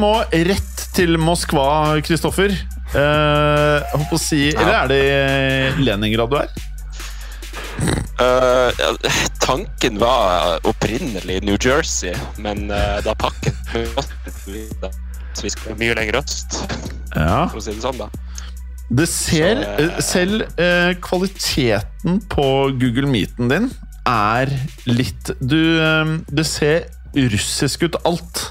må rett til Moskva, Kristoffer. Uh, jeg på å si Eller er det Leningrad du er? Uh, tanken var opprinnelig New Jersey, men uh, da oss så vi skal mye lenger øst, Ja. for å si det sånn, da. Det ser Så, eh, Selv kvaliteten på Google Meeten din er litt Du Det ser russisk ut, alt.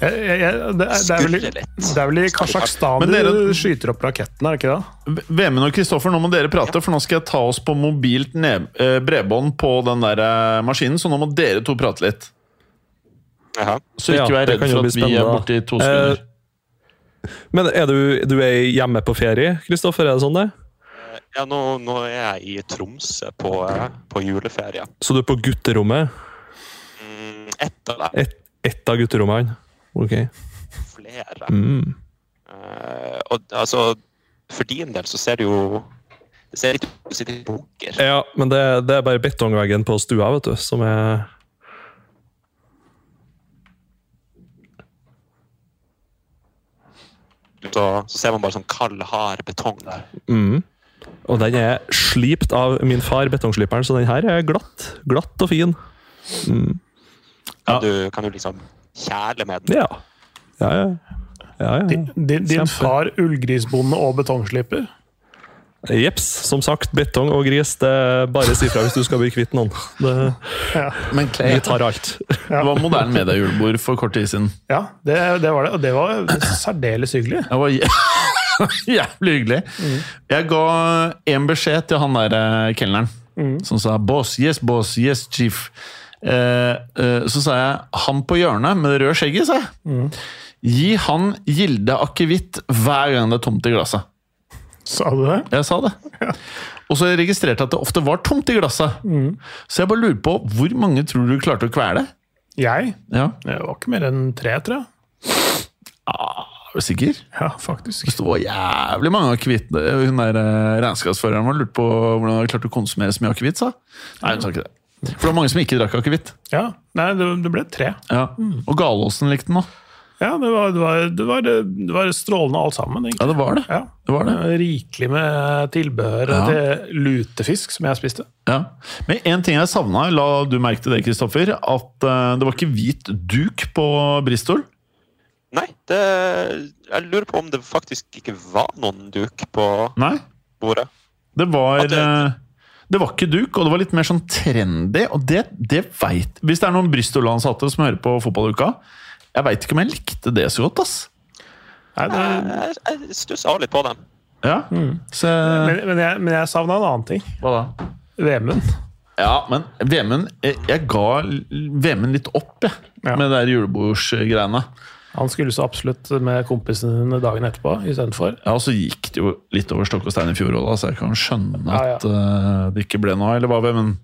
Jeg, jeg, jeg, det, er, det, er vel, i- Skurrer det er vel i Kasjokstan du skyter opp raketten, er det ikke det? Vemund og Kristoffer, nå må dere prate, for nå skal jeg ta oss på mobilt eh, bredbånd på den der eh, maskinen, så nå må dere to prate litt. Aha. Så ikke vær det redd for at vi er borte i to sekunder. Men er du, du er hjemme på ferie, Kristoffer? Er det sånn det? Ja, nå, nå er jeg i Tromsø på, eh, på juleferie. Så du er på gutterommet? Mm, ett av dem. Ett av gutterommene? Ok. Flere. Mm. Uh, og altså, for din del så ser det jo Det ser litt ut som du sitter i bunker. Ja, men det, det er bare betongveggen på stua, vet du, som er Så, så ser man bare sånn kald, hard betong der. mm. Og den er slipt av min far, betongsliperen, så den her er glatt. Glatt og fin. Mm. Ja. Kan, du, kan du liksom kjæle med den? Ja. Ja, ja. ja, ja. Din, din, din far ullgrisbonde og betongslipper? Jeps. Som sagt, betong og gris. Det er bare si fra hvis du skal bli kvitt noen. Det, Ja, Men Clay, vi tar alt. det var moderne mediejulebord for kort tid siden. ja det, det var det. Og det var særdeles hyggelig. Det var jævlig hyggelig. Jeg ga en beskjed til han der kelneren, mm. som sa 'boss, yes, boss, yes, chief'. Eh, eh, så sa jeg 'han på hjørnet med det røde skjegget', sa jeg. Gi han Gilde akevitt hver gang det er tomt i glasset. Sa du det? Jeg sa det. Og så registrerte jeg at det ofte var tomt i glasset. Så jeg bare lurer på hvor mange tror du klarte å kvele? Jeg? Ja, Det var ikke mer enn tre, tror jeg. er du sikker? Ja, faktisk. Det var jævlig mange akevitt Hun der eh, regnskapsføreren var lurt på hvordan hun klarte klart å konsumere så mye akevitt, sa Nei, hun sa ikke det. For det var mange som ikke drakk akevitt. Ja, Nei, det, det ble tre. Ja. Og Galåsen likte den òg. Ja, det var, det, var, det, var, det var strålende alt sammen, Ja, det var det. Ja. det, var det. Rikelig med tilbehør Ja. til lutefisk, som jeg spiste. Ja. Men én ting jeg savna, la du merke til det, Kristoffer, at eh, det var ikke hvit duk på Bristol. Nei, det, jeg lurer på om det faktisk ikke var noen duk på Nei. bordet. Det var At det- eh, Det var ikke duk, og det var litt mer sånn trendy, og det, det veit Hvis det er noen Bristol-ansatte som hører på Fotballuka, jeg veit ikke om jeg likte det så godt, ass. Nei, det, Jeg, jeg stussa litt på dem. Ja, så men, men jeg, men jeg savna en annen ting. Hva da? Vemund. Ja, men Vemund Jeg, jeg ga Vemund litt opp, jeg, Ja. med der julebordsgreiene. Han skulle så absolutt med kompisene dine dagen etterpå istedenfor. Ja, og så gikk det jo litt over stokk og stein i fjor òg, så jeg kan skjønne Ja, ja. at eh, det ikke ble noe, eller hva, men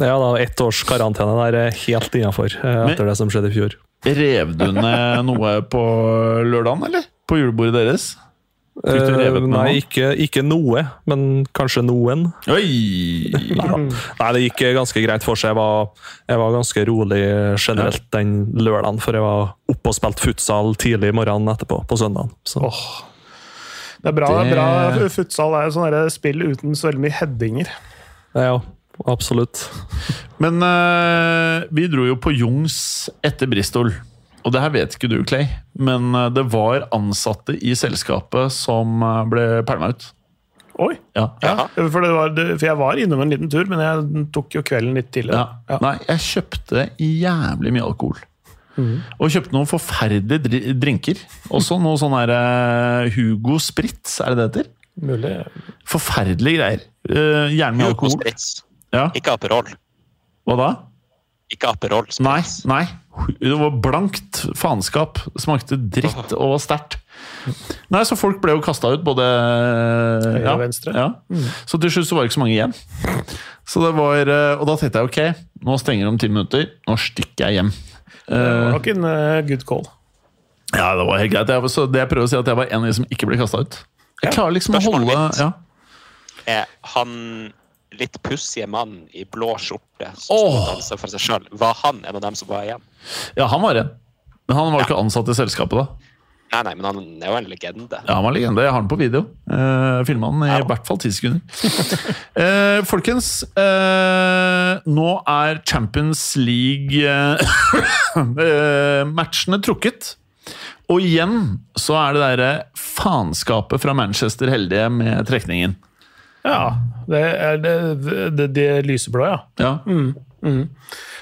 Ja, da, Ett års karantene der er helt innafor etter det som skjedde i fjor. Rev du ned noe på lørdagen, eller? På julebordet deres? Eh, med nei, ikke, ikke noe, men kanskje noen. Oi! Nei, det gikk ganske greit for seg. Jeg var, jeg var ganske rolig generelt den lørdagen, for jeg var oppe og spilte futsal tidlig i morgenen etterpå, på søndagen. Så, Åh. Det er bra, Det- bra futsal er jo sånn der spill uten så veldig mye headinger. ja, absolutt. Men uh, vi dro jo på Jungs etter Bristol. Og det her vet ikke du, Clay, men eh, det var ansatte i selskapet som eh, ble pælma ut. Oi! Ja. Ja, for, det var, for jeg var innom en liten tur, men jeg tok jo kvelden litt tidligere. Ja. Nei, jeg kjøpte jævlig mye alkohol. Og kjøpte noen forferdelige dri- drinker. Også noe sånn her eh, Hugo Spritz, er det det heter? Mulig. Forferdelige greier. Gjerne alkohol. Hugo. Spritz. Ja. Ikke Aperol. Hva da? Ikke Aperol Nei, nei. Det var blankt faenskap. Smakte dritt og var sterkt. Nei, så folk ble jo kasta ut, både Høyre ja, og venstre. Ja. Så til slutt så var det ikke så mange igjen. Så det var, eh, Og da tenkte jeg ok, nå stenger det om ti minutter. Nå stikker jeg hjem. Det var nok en eh, good call. Ja, det var helt greit. Jeg, så det jeg prøver å si, at jeg var en av de som ikke ble kasta ut. Jeg klarer liksom å holde ja. Han litt pussige mannen i blå skjorte som oh. danser for seg sjøl, var han en av dem som var igjen? ja, han var en. Men han var ikke ansatt i selskapet da. Nei, nei, men han er jo en legende. Ja, han var legende. Jeg har den på video. Uh, Filma den i Ja. hvert fall ti sekunder. Eh, folkens, eh, nå er Champions League-matchene trukket. Og igjen så er det derre faenskapet fra Manchester heldige med trekningen. Ja. Det er det, det, det lyseblå, ja. Ja,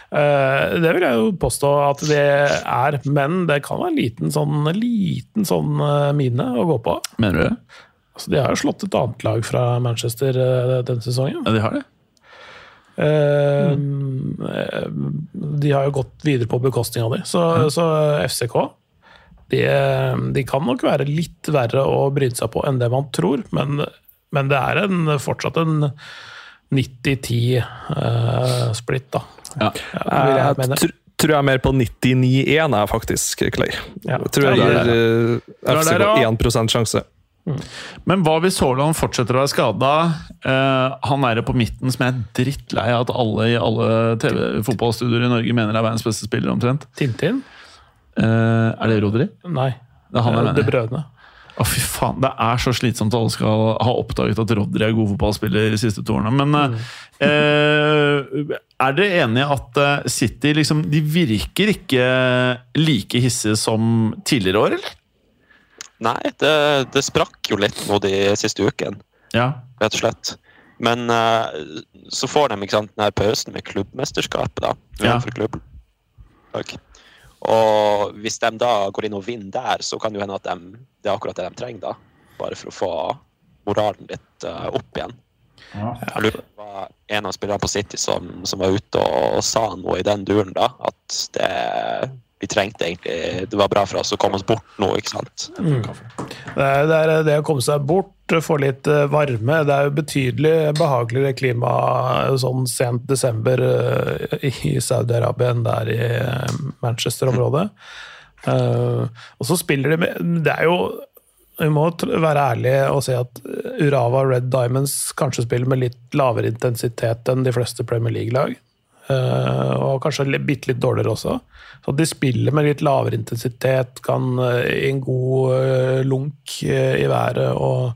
Eh, det vil jeg jo påstå at det er, men det kan være en liten sånn, liten sånn eh, mine å gå på. Mener du det? Altså, de har jo slått et annet lag fra Manchester eh, denne sesongen. Ja, de har det. Eh, de har jo gått videre på bekostning av dem. Så, så FCK de, de kan nok være litt verre å bryne seg på enn det man tror, men, men det er en, fortsatt en 90-10-splitt, da. Ja. Ja, vil jeg Jeg tr tror jeg er mer på 99-1, jeg faktisk, Clay. Ja. Jeg tror jeg gir det eh, er FCK det, 1 sjanse. Men hva hvis Haaland fortsetter å være skada? han er på midten som jeg er drittlei av at alle i alle TV-fotballstudioer i Norge mener er verdens beste spiller, omtrent. Tintin? Uh, er det Rodri? Nei. Det er han jeg De mener. brødrene. Å, fy faen. Det er så slitsomt at alle skal ha oppdaget at Rodri er god fotballspiller de siste to årene. Men eh, er dere enige i at eh, City liksom De virker ikke like hissige som tidligere år, eller? Nei, det, det sprakk jo litt nå de siste ukene, Ja. rett og slett. Men eh, så får de ikke sant, denne pausen med klubbmesterskapet, da. Ja. For klubblag. Og hvis de da går inn og vinner der, så kan det hende at de, det er akkurat det de trenger, da. Bare for å få moralen litt uh, opp igjen. Jeg lurer på hva en av spillerne på City som, som var ute og, sa noe i den duren, da. At det, vi trengte egentlig Det var bra for oss å komme oss bort nå, ikke sant. Er, det er det å komme seg bort, få litt eh, varme. Det er jo betydelig behageligere klima eh, sånn sent desember eh, i Saudi-Arabia enn det er i Manchester-området. Uh, Og så spiller de med Det er jo vi må være ærlige og si at Urava Red Diamonds kanskje spiller med litt lavere intensitet enn de fleste Premier League-lag. Eh, og kanskje bitte litt dårligere også. Så de spiller med litt lavere intensitet, kan eh, i en god eh, lunk i været og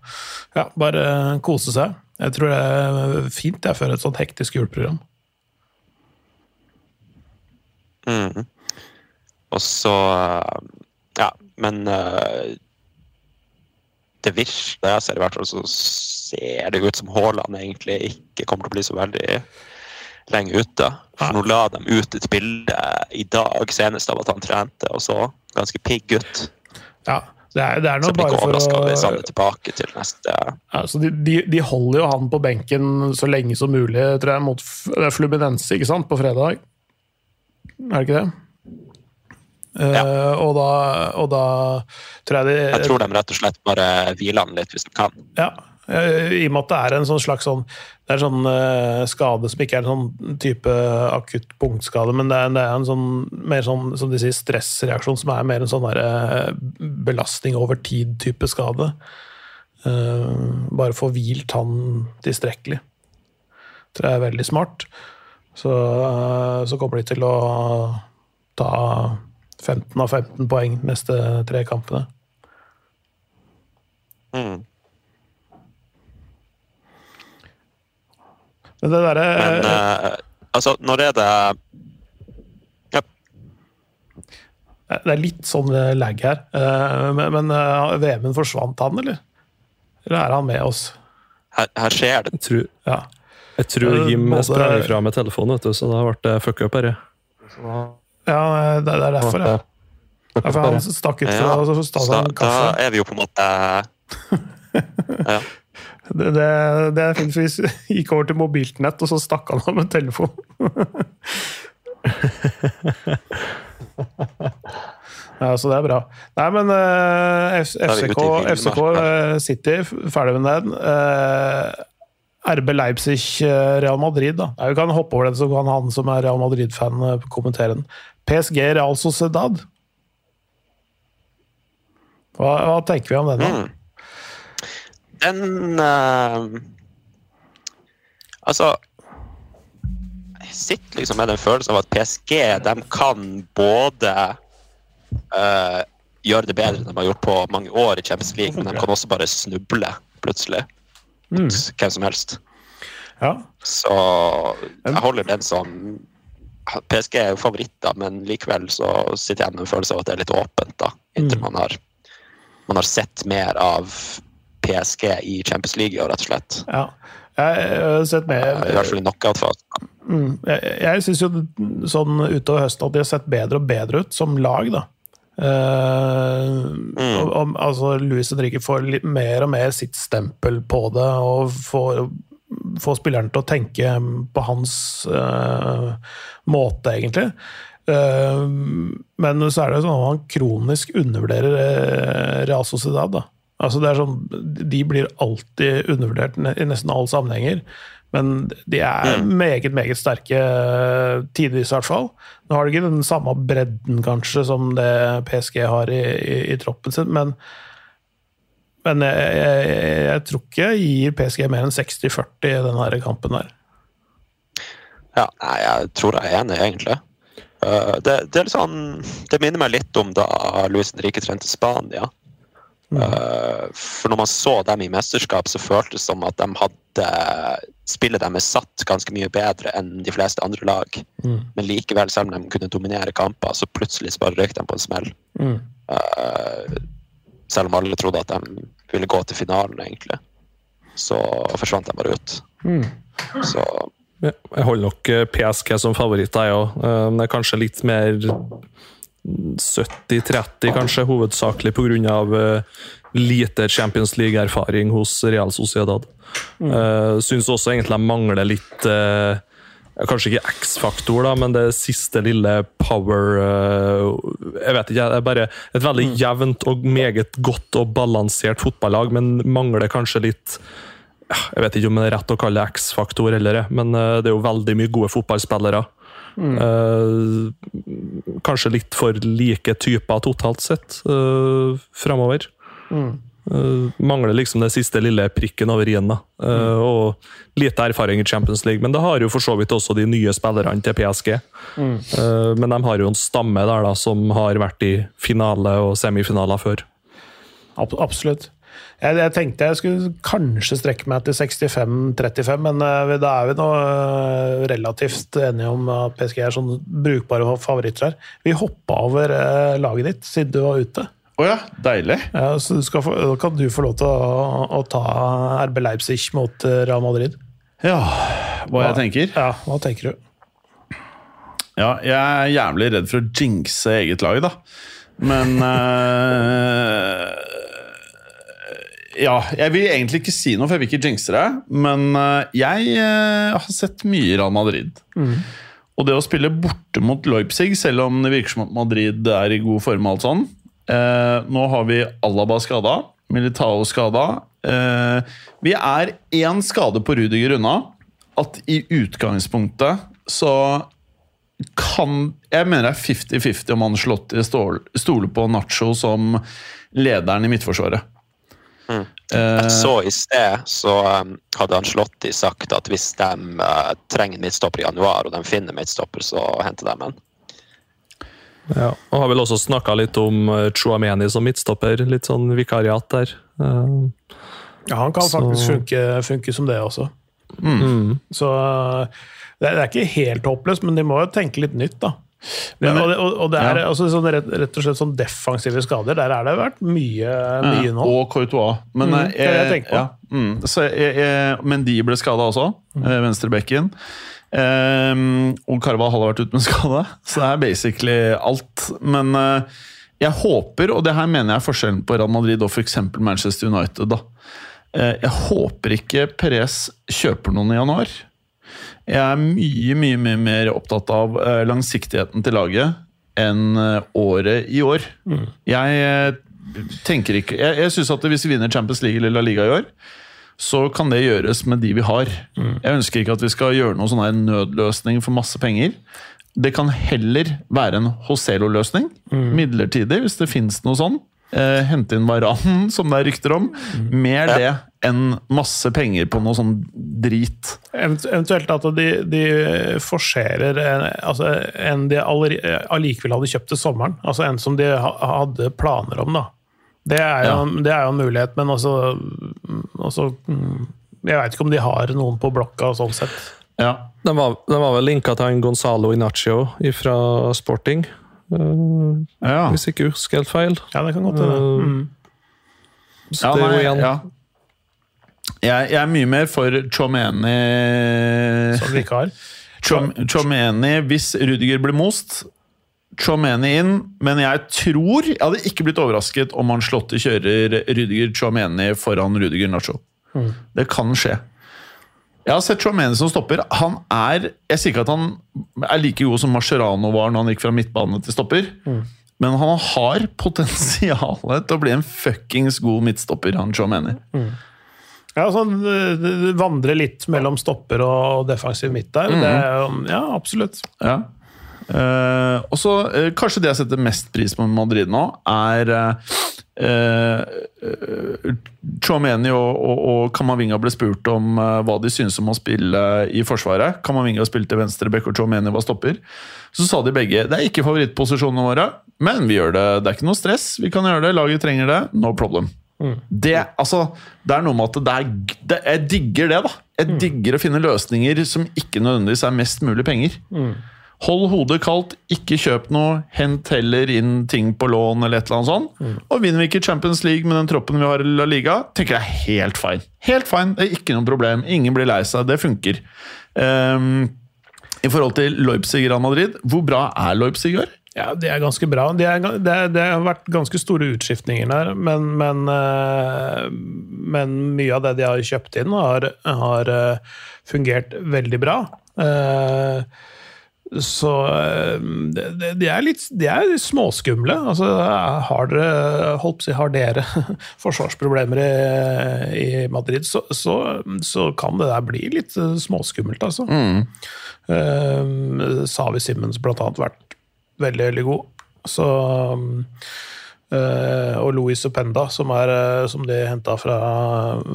ja, bare kose seg. Jeg tror det er fint jeg før et sånt hektisk juleprogram. Mm. Og så Ja, men det virker, jeg ser i hvert fall, så ser det ut som Haaland egentlig ikke kommer til å bli så veldig lenge ute. For nå la de ut et bilde i dag senest av at han trente, og så ganske pigg ut. Ja, det er, det er blir bare for å altså de, de, de holder jo han på benken så lenge som mulig, tror jeg, mot Fluminense ikke sant, på fredag. Er det ikke det? Eh, og, da, og da tror jeg de Jeg tror de rett og slett bare hviler han litt hvis de kan. Ja, i og med at det er en sånn slags sånn Det er sånn eh, skade som ikke er en sånn type akutt punktskade, men det er, det er en sånn mer sånn, som de sier, stressreaksjon som er mer en sånn der, eh, belastning over tid-type skade. Eh, bare få hvilt han tilstrekkelig. Tror jeg er veldig smart. Så, eh, så kommer de til å ta 15 av 15 poeng neste tre kampene. Mm. Men det derre eh, altså, når er det ja, Det er litt sånn lag her. Eh, Men, men eh, VM-en forsvant han, eller? Eller er han med oss? her, her skjer det. Jeg tror, Ja. jeg tror Jim både- sprang ifra med telefonen, vet du, så da ble det fuck up her. ja, det, det er derfor, ja. Derfor han stakk ut fra Ja, så Så stakk da, han da er vi jo på en måte ja. Det, det, det er fint hvis vi gikk over til mobiltnett, og så stakk han av med telefon. ja, så det er bra. Nei, men eh, FCK, FCK eh, City, ferdig med den. Eh, RB Leipzig, Real Madrid. da. Vi kan hoppe over den, så kan han som er Real Madrid-fan kommentere den. PSG, Real Sociedad. Hva, hva tenker vi om den? da? Mm. Den uh, Altså Jeg sitter liksom med den følelsen av at PSG de kan både uh, gjøre det bedre enn de har gjort på mange år i Champions League, men de kan også bare snuble plutselig. Mm. Hvem som helst. Ja. Så jeg holder den som PSG er jo favoritter, men likevel så sitter jeg med en følelse av at det er litt åpent, da. Inntil Mm. man har man har sett mer av PSG i Champions League, i år, rett og slett. ja. Jeg har sett med I hvert fall i knockout-fasen. Mm. Jeg, jeg syns jo sånn utover høsten at de har sett bedre og bedre ut som lag, da. Eh, og, og, altså Louis Henrique får litt mer og mer sitt stempel på det, og får, får spilleren til å tenke på hans uh, måte, egentlig. Uh, men så er det sånn at han kronisk undervurderer eh, Real Sociedad. da. Altså det er sånn, De blir alltid undervurdert i nesten alle sammenhenger. Men de er meget, meget sterke, eh, tidvis i hvert fall. Nå har de ikke den samme bredden kanskje som det PSG har i, i, i troppen sin, men, men jeg, jeg, jeg tror ikke jeg gir PSG mer enn 60-40 i denne kampen her. Ja, jeg tror jeg er enig, egentlig. Eh, det, det, er litt sånn, det minner meg litt om da Luis Henrique trente Spania. Eh, for når man så dem i mesterskap, så føltes det som at de hadde spillet deres satt ganske mye bedre enn de fleste andre lag. Men likevel, selv om de kunne dominere kamper, så plutselig bare røyk de på en smell. Mm. Uh, selv om alle trodde at de ville gå til finalen, egentlig. Så forsvant de bare ut. Mm. Så Jeg holder nok eh, PSG som favoritt, jeg òg. Men det er kanskje litt mer 70-30, kanskje, hovedsakelig pga. Uh, lite Champions League-erfaring hos Real Sociedad. Uh, Syns også egentlig de mangler litt eh, Kanskje ikke X-faktor, da, men det siste lille power eh, Jeg vet ikke, det er bare et veldig jevnt og meget godt og balansert fotballag, men mangler kanskje litt Jeg vet ikke om det er rett å kalle det X-faktor heller, men eh, det er jo veldig mye gode fotballspillere. Eh, kanskje litt for like typer totalt sett uh, framover. Eh, mangler liksom det siste lille prikken over i-en. Eh, Og lite erfaring i Champions League, men det har jo for så vidt også de nye spillerne til PSG. Eh, men de har jo en stamme der da, som har vært i finale og semifinaler før. Ab absolutt. Jeg, jeg tenkte jeg skulle kanskje strekke meg til 65-35, men uh, da er vi nå uh, relativt enige om at PSG er sånn brukbare favoritter her. Vi hoppa over uh, laget ditt siden du var ute. Å ja, deilig. Ja, så få, da kan du få lov til å, å ta RB Leipzig mot Real Madrid. Ja, hva jeg tenker? Ja, hva tenker du? Ja, jeg er jævlig redd for å jinxe eget lag, da. Men Ja, jeg vil egentlig ikke si noe, for jeg vil ikke jinxe det. Men eh, jeg eh, har sett mye Real Madrid. Og det å spille borte mot Leipzig, selv om det virker som at Madrid er i god form og alt sånn eh, Nå har vi Alaba skada, Militao skada. Eh, vi er én skade på Rudiger unna. At i utgangspunktet så kan Jeg mener det er 50-50 om Ancelotti stoler på Nacho som lederen i midtforsvaret. Mm. Uh, Jeg så i sted så um, hadde Ancelotti sagt at hvis de uh, trenger en midtstopper i januar, og de finner midtstopper, så henter de en. Ja, og har vel også snakka litt om uh, Chouameni som midtstopper. Litt sånn vikariat der. Uh, Ja, Han kan Så- faktisk funke, funke som det også. mm. Så eh, det er det er ikke helt håpløst, men de må jo tenke litt nytt, da. Ja, og, og, og det er Ja. altså, sånn, rett, rett og slett sånn defensive skader. Der er det vært mye, mye nå. Og Courtois. Men, Mm, jeg, er jeg på. Ja, mm, så jeg, jeg, men de ble skada også, Mm. eh, venstrebekken. Um, og Carval har vært ute med skade, så det er basically alt. Men uh, jeg håper, og det her mener jeg er forskjellen på Real Madrid og f.eks. Manchester United, da. Uh, jeg håper ikke Perez kjøper noen i januar. Jeg er mye, mye, mye mer opptatt av eh, langsiktigheten til laget enn eh, året i år. Jeg eh, tenker ikke Jeg, jeg syns at hvis vi vinner Champions League eller La Liga i år, så kan det gjøres med de vi har. Jeg ønsker ikke at vi skal gjøre noen sånn nødløsning for masse penger. Det kan heller være en Hoselo-løsning, midlertidig, hvis det fins noe sånn. Eh, hente inn Varan, som det er rykter om. Mer det enn masse penger på noe sånn drit. Eventuelt at de, de forserer en, altså en de allikevel hadde kjøpt til sommeren. Altså en som de hadde planer om, da. Det er jo, det er jo en mulighet, men altså, også mm, Jeg veit ikke om de har noen på blokka sånn sett. Ja. Den var, de var vel linka til en Gonzalo Inaccio fra Sporting, Uh, ja. hvis ikke husker helt feil. Ja, det kan godt hende. Uh, Mm. Så Ja, det er nei, jo igjen ja. Jeg, jeg er mye mer for Chomeni Som vi ikke har. Chom, Chomeni hvis Rudiger blir most. Chomeni inn, men jeg tror Jeg hadde ikke blitt overrasket om Anslotti kjører Rudiger Chomeni foran Rudiger Nacho. Det kan skje. Jeg har sett Chomeni som stopper. Han er Jeg sier ikke at han er like god som Mascherano var når han gikk fra midtbane til stopper, men han har potensial til å bli en fuckings god midtstopper, han Chomeni. Ja, sånn, det, det litt mellom stopper og defensiv midt der. Det er, ja, absolutt. Ja. Eh, og så eh, Kanskje det jeg setter mest pris på med Madrid nå, er uh, Chomeni og, og, og Kamavinga ble spurt om eh, hva de synes om å spille i Forsvaret. Kamavinga spilte venstreback, og Chomeni var stopper. Så sa de begge det er ikke favorittposisjonene våre, men vi gjør det. Det er ikke noe stress. Vi kan gjøre det. Laget trenger det. No problem. Det, altså, det er noe med at det er, det, Jeg digger det, da. Jeg digger å finne løsninger som ikke nødvendigvis er mest mulig penger. Hold hodet kaldt, ikke kjøp noe, hent heller inn ting på lån eller et eller annet sånt. Og vinner vi ikke Champions League med den troppen vi har i La Liga, tenker jeg helt fine. Helt fine, det er ikke noe problem. Ingen blir lei seg, det funker. Um, I forhold til Leipzig Real Madrid, hvor bra er Leipzig i år? Ja, det er ganske bra. Det, er, det, er, det har vært ganske store utskiftninger der, men, men, eh, men mye av det de har kjøpt inn, har, har eh, fungert veldig bra. Eh, Så de, er litt de er litt småskumle. Altså, har dere, holdt har dere forsvarsproblemer i, i Madrid, så, så, så kan det der bli litt småskummelt, altså. Eh, Savi Simmons blant annet vært veldig, veldig god. Så eh, Og Louis Openda, som, er, eh, som de henta fra,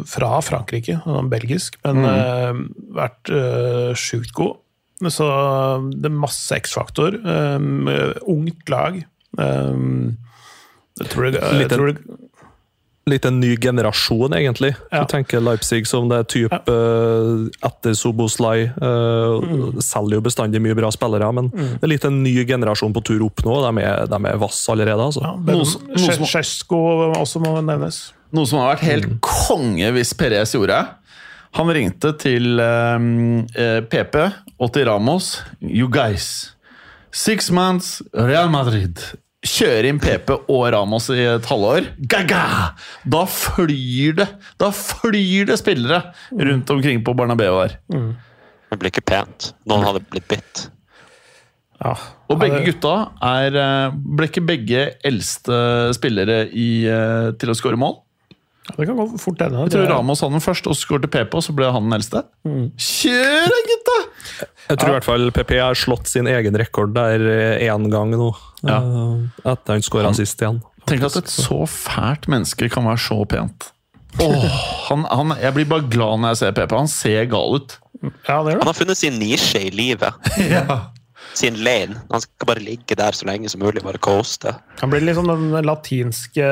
fra Frankrike, han er belgisk, men vært uh, sjukt god. Så det er masse X-faktor. Um, ungt lag. Um, jeg tror det, jeg tror det Litt en ny generasjon, egentlig. Ja. Du tenker Leipzig som det er type eh, etter Soboslai. Uh, Selger jo bestandig mye bra spillere, men det er litt en ny generasjon på tur opp nå. De er, de er vass allerede, altså. ja, Noe Sjesko også må nevnes. Noe som har vært helt konge hvis Perez gjorde. Han ringte til um, eh, PP og til Ramos. You guys, six months, Real Madrid. Kjøre inn PP og Ramos i et halvår. Gaga! Da flyr det Da flyr det spillere rundt omkring på Barnabeu der. Det blir ikke pent. Noen hadde blitt bitt. Ja. Og begge gutta er eh, Ble ikke begge eldste spillere i, eh, til å skåre mål? Det kan gå fort ennå. Jeg tror Ramos hadde den først, og så skårte PP, og så ble han den eldste. Kjør da, gutta! Jeg tror i hvert fall PP har slått sin egen rekord der én gang nå. Ja. eh, Etter han skåra sist igjen. Tenk at et så fælt menneske kan være så pent. Åh, han, han, jeg blir bare glad når jeg ser PP. Han ser gal ut. Ja, Han har funnet sin nisje i livet. Sin lane. Han skal bare ligge der så lenge som mulig, bare coaste. Han blir liksom den latinske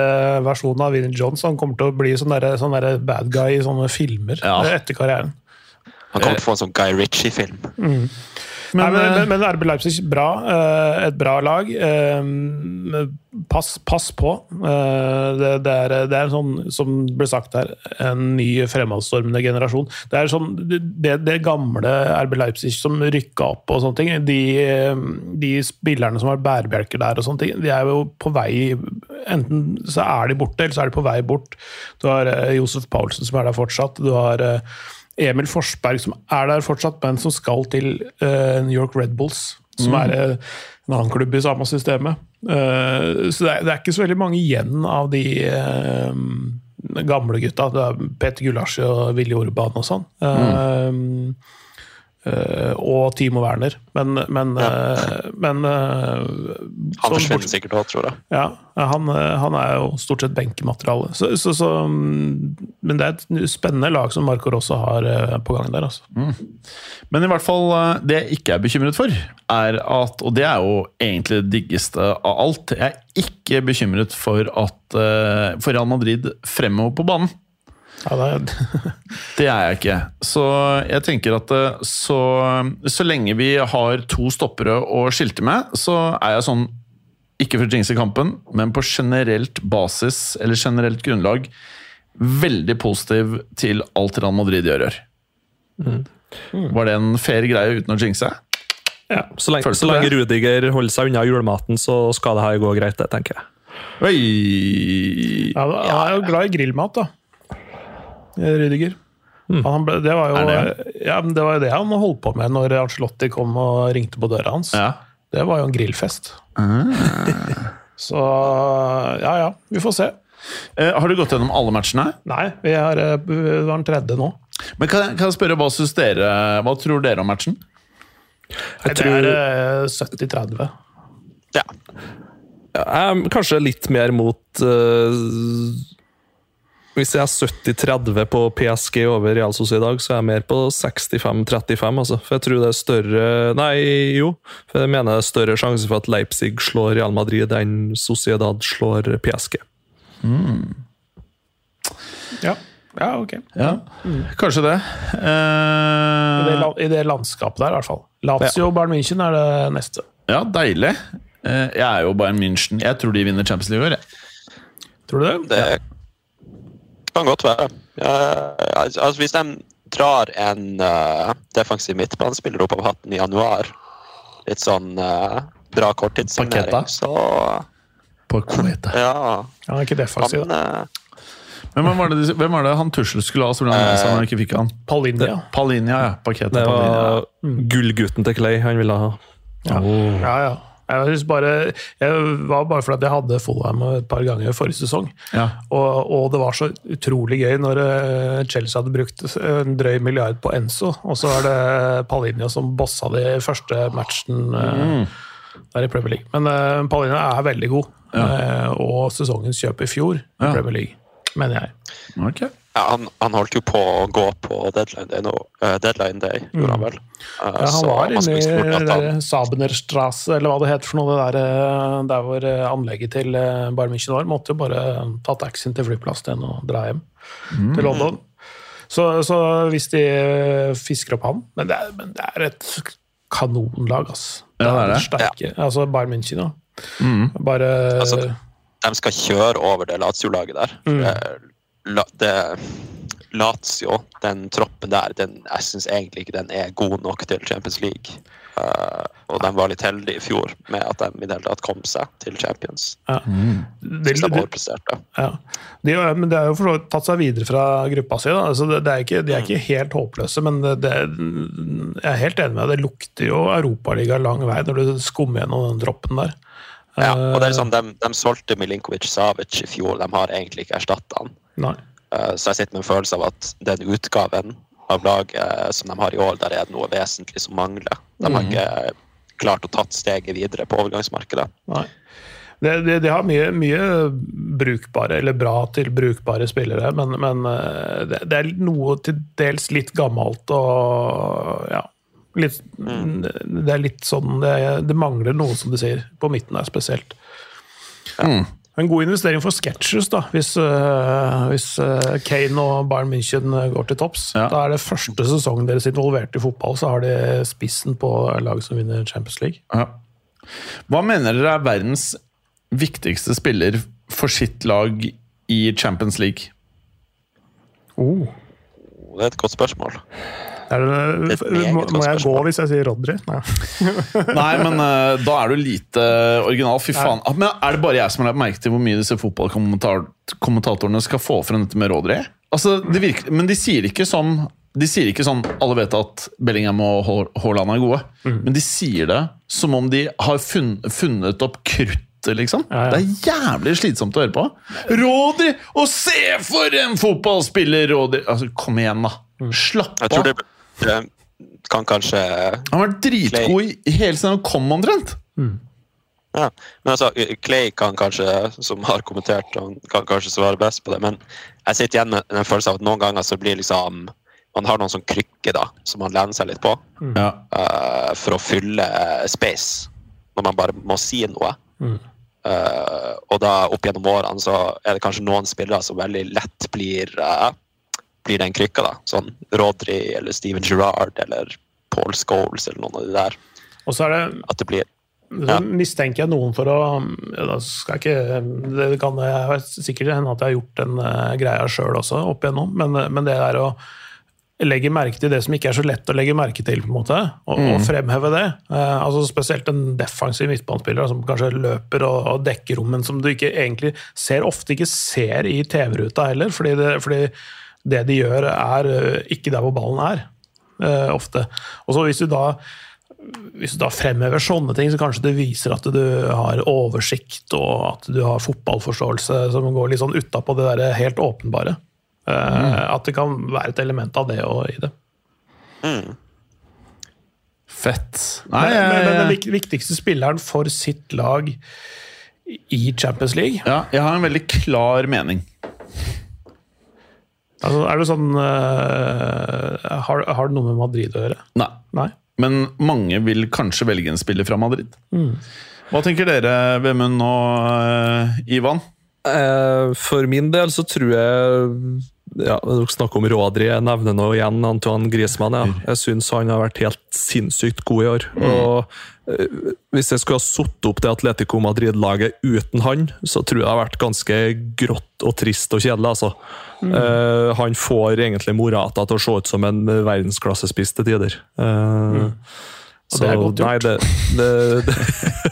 versjonen av Vinnie Jones. Han kommer til å bli sånn der, sånn der bad guy i sånne filmer Ja. etter karrieren. Han kommer til å få en sånn Guy Ritchie-film. Nei, Men, men, eh, men, men RB Leipzig, bra. eh, Et bra lag. Eh, Pass, pass på. Det, det, er, det er sånn, som ble sagt her, en ny fremadstormende generasjon. Det er sånn, det, det gamle RB Leipzig som rykka opp og sånne ting, de, de spillerne som har bærebjelker der og sånne ting, de er jo på vei Enten så er de borte, eller så er de på vei bort. Du har Josef Paulsen som er der fortsatt. Du har Emil Forsberg som er der fortsatt, men som skal til uh, New York Red Bulls. Som er eh, en annen klubb i samme systemet. Uh, så det er, det er ikke så veldig mange igjen av de gamle gutta. Det er Peter Gulasje og Vilje Orban og sånn. Eh, og Timo Werner. Men, men, eh, men eh, Han sånn forsvinner bort- sikkert òg, tror jeg. ja, han, eh, han er jo stort sett benkemateriale. Så, så, så, mm, men det er et spennende lag som Marco Rosso har eh, på gang der. Altså. Men i hvert fall, eh, det jeg ikke er bekymret for, er at Og det er jo egentlig det diggeste av alt. Jeg er ikke bekymret for at eh, for Real Madrid fremover på banen. Ja, det er, Det er jeg ikke. Så jeg tenker at eh, så, så lenge vi har to stoppere å skilte med, så er jeg sånn Ikke for å jinxe kampen, men på generelt basis, eller generelt grunnlag, veldig positiv til alt Real Madrid gjør. Var det en fair greie uten å jinxe? ja. Så lenge, så lenge. Rudiger holder seg unna julematen, så skal det her gå greit, det, tenker jeg. Oi! Ja, jeg er jo glad i grillmat, da. Rydiger. Han ble, det, var jo, det? ja, det var jo det han holdt på med når Ancelotti kom og ringte på døra hans. Ja. Det var jo en grillfest. Så ja, ja. Vi får se. Eh, har du gått gjennom alle matchene? Nei, vi har, eh, vi har den tredje nå. Men kan jeg, kan jeg spørre, hva, synes dere, hva tror dere om matchen? Nei, det er eh, 70-30. Ja. ja. er kanskje litt mer mot eh, Hvis jeg er 70-30 på PSG over Real Sociedad, så er jeg mer på 65-35. Altså. For jeg tror det er større Nei, jo. For jeg mener det er større sjanse for at Leipzig slår Real Madrid enn Sociedad slår PSG. Ja. ja, ok. Ja, kanskje det. I det, Eh, la- I det landskapet der, i hvert fall. Lazio og Bayern München er det neste. ja, deilig. Eh, jeg er jo Bayern München. Jeg tror de vinner Champions League i år. Tror du det? Det kan godt være. Uh, altså, hvis de drar en uh, defensiv midtbanespiller opp av hatten i januar, litt sånn uh, bra Paketa. korttidssignering, så På Kuwait. ja Han er ikke defensiv. da. eh, hvem var, det, hvem var det han Tussel skulle ha, som han ikke fikk han? Palinja Palinja, ja. Paketa Det Palinja. var gullgutten til Clay han ville ha. Ja, ja. ja. Jeg, synes bare, jeg var bare fordi jeg hadde Fulham et par ganger forrige sesong. Ja. Og, og det var så utrolig gøy når eh, Chelsea hadde brukt en drøy milliard på Enzo, og så er det Paulinia som bossa de første matchen mm. der i Premier League. Men Paulinia er veldig god, eh, og sesongens kjøp i fjor i Ja. Premier League, mener jeg. Ok. Ja, han, han holdt jo på å gå på deadline day nå. uh, deadline day, gjorde han vel. Eh, Mm. Ja, han så var inne i Sabenerstrasse, eller hva det heter for noe, det der, eh, der hvor eh, anlegget til eh, Bayern München var. Måtte jo bare ta taxien til flyplassen igjen og dra hjem til London. Så, så hvis de eh, fisker opp han Men det er, men det er et kanonlag, altså. Ja, det er det. Sterke. Altså Bayern München, ja. Bare Altså, de skal kjøre over det Lazio-laget der. Mm. La, det, Lazio, den troppen der, den, jeg syns egentlig ikke den er god nok til Champions League. Uh, og de var litt heldige i fjor med at de i det hele tatt kom seg til Champions. ja. Mm. de de, overpresterte. ja. de, men det har jo for tatt seg videre fra gruppa si. Da. Altså det, det er ikke, de er ikke helt håpløse, men det, det, jeg er helt enig med deg. Det lukter jo Europaliga lang vei når du skummer gjennom den troppen der. Ja, og det er sånn, de, de solgte Milinkovic Savic i fjor, de har egentlig ikke erstatta han. Nei. Eh, Så jeg sitter med en følelse av at den utgaven av laget eh, som de har i år, der er det noe vesentlig som mangler. De Mm. har ikke klart å tatt steget videre på overgangsmarkedet. Nei. De, de, de har mye, mye brukbare, eller bra til brukbare spillere, men, men eh, det, det er noe til dels litt gammelt og ja. Litt, Det er litt sånn det, det mangler noe, som du sier, på midten der spesielt. Mm. En god investering for Sketchers, da, hvis, uh, hvis uh, Kane og Bayern München øh, går til topps. Ja. Da er det første sesongen deres involvert i fotball, så har de spissen på laget som vinner Champions League. Ja. Hva mener dere er verdens viktigste spiller for sitt lag i Champions League? Oh. Det er et godt spørsmål. Er det, må, må jeg gå hvis jeg sier Rodry? Nei. Nei, men uh, da er du lite original. Fy faen. Ah, Men er det bare jeg som har lagt merke til hvor mye disse fotballkommentatorene skal få frem dette med Rodri? Altså, det virker, men de sier ikke sånn de sier ikke sånn Alle vet at Bellingham og Haaland er gode, Mm. men de sier det som om de har funn, funnet opp kruttet, liksom. Ja, ja. Det er jævlig slitsomt å høre på. Rodri! Og se for en fotballspiller Rodri! Altså, kom igjen, da. Mm. Slapp Jeg tror av. det kan kanskje Han har vært dritgod i hele siden han kom, omtrent. Ja, men altså, Clay kan kanskje, som har kommentert, han kan kanskje svare best på det. Men jeg sitter igjen med en følelse av at noen ganger så blir liksom Man har noen sånn krykker da, som man lener seg litt på mm. uh, for å fylle space når man bare må si noe. Eh, og da opp gjennom årene så er det kanskje noen spillere som veldig lett blir eh, blir den krykka. da, Sånn Rodri eller Steven Gerrard eller Paul Scholes eller noen av de der. Og så er det At det blir Så mistenker jeg noen for å ja, da skal jeg ikke, Det kan jeg, sikkert hende at jeg har gjort den uh, greia sjøl også, opp igjennom, men, eh, men det er å legge merke til det som ikke er så lett å legge merke til, på en måte, og, og fremheve det. Eh, altså Spesielt en defensiv midtbanespiller som kanskje løper og, og dekker rom, men som du ikke egentlig ser, ofte ikke ser i TV-ruta heller, fordi det, fordi det de gjør, er eh, ikke der hvor ballen er, eh, ofte. Og så hvis du da hvis du da fremhever sånne ting, så kanskje det viser at du har oversikt og at du har fotballforståelse som går litt sånn utapå det der helt åpenbare. Mm. At det kan være et element av det og i det. Fett. Nei, Men, men, men den viktigste spilleren for sitt lag i Champions League ja, jeg har en veldig klar mening. Altså, Er det sånn uh, har, har det noe med Madrid å gjøre? Nei. Nei? Men mange vil kanskje velge en spiller fra Madrid. Hva tenker dere, Vemund og uh, Ivan? Uh, For min del så tror jeg ja, Dere snakker om Rodri. Jeg nevner nå igjen Antoine Griezmann. Ja. Jeg syns han har vært helt sinnssykt god i år. Og eh, Hvis jeg skulle ha satt opp det Atletico Madrid-laget uten han, så tror jeg det har vært ganske grått og trist og kjedelig. altså. Eh, han får egentlig Morata til å se ut som en verdensklassespiss til tider. Eh, Og det er godt gjort. Nei, det, det, det,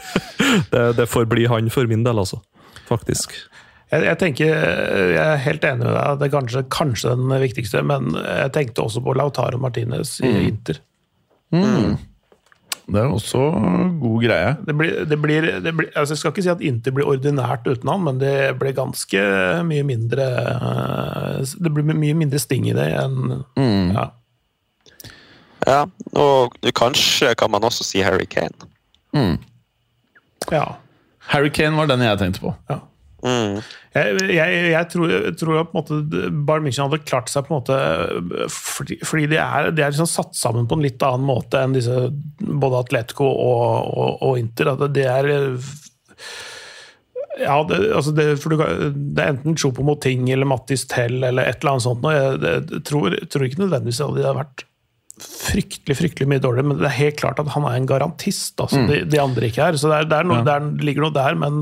det, det får bli han for min del, altså. Faktisk. Jeg, jeg tenker, jeg er helt enig med deg. Det er kanskje, kanskje den viktigste, men jeg tenkte også på Lautaro Martinez i Inter. Det er også god greie. Det blir, det blir, det blir, altså jeg skal ikke si at Inter blir ordinært uten han, men det blir ganske mye mindre eh, Det blir mye mindre sting i det enn ja. Ja, og kanskje kan man også si Harry Kane. ja. Harry Kane var den jeg tenkte på. ja. Mm. Jeg, jeg, jeg tror, jeg tror at måte, Bayern München hadde klart seg på en måte fordi, fordi de er, de er liksom satt sammen på en litt annen måte enn disse både Atletico og, og, og Inter. At det er ja, det, altså det, du, det er enten Chopo Moting eller Mattis Tell eller et eller annet sånt. Jeg, det, tror, tror ikke nødvendigvis at de har vært fryktelig fryktelig mye dårligere, men det er helt klart at han er en garantist. Altså, de, de andre ikke er. Så det, er, er noe, det, er, det ligger noe der, men,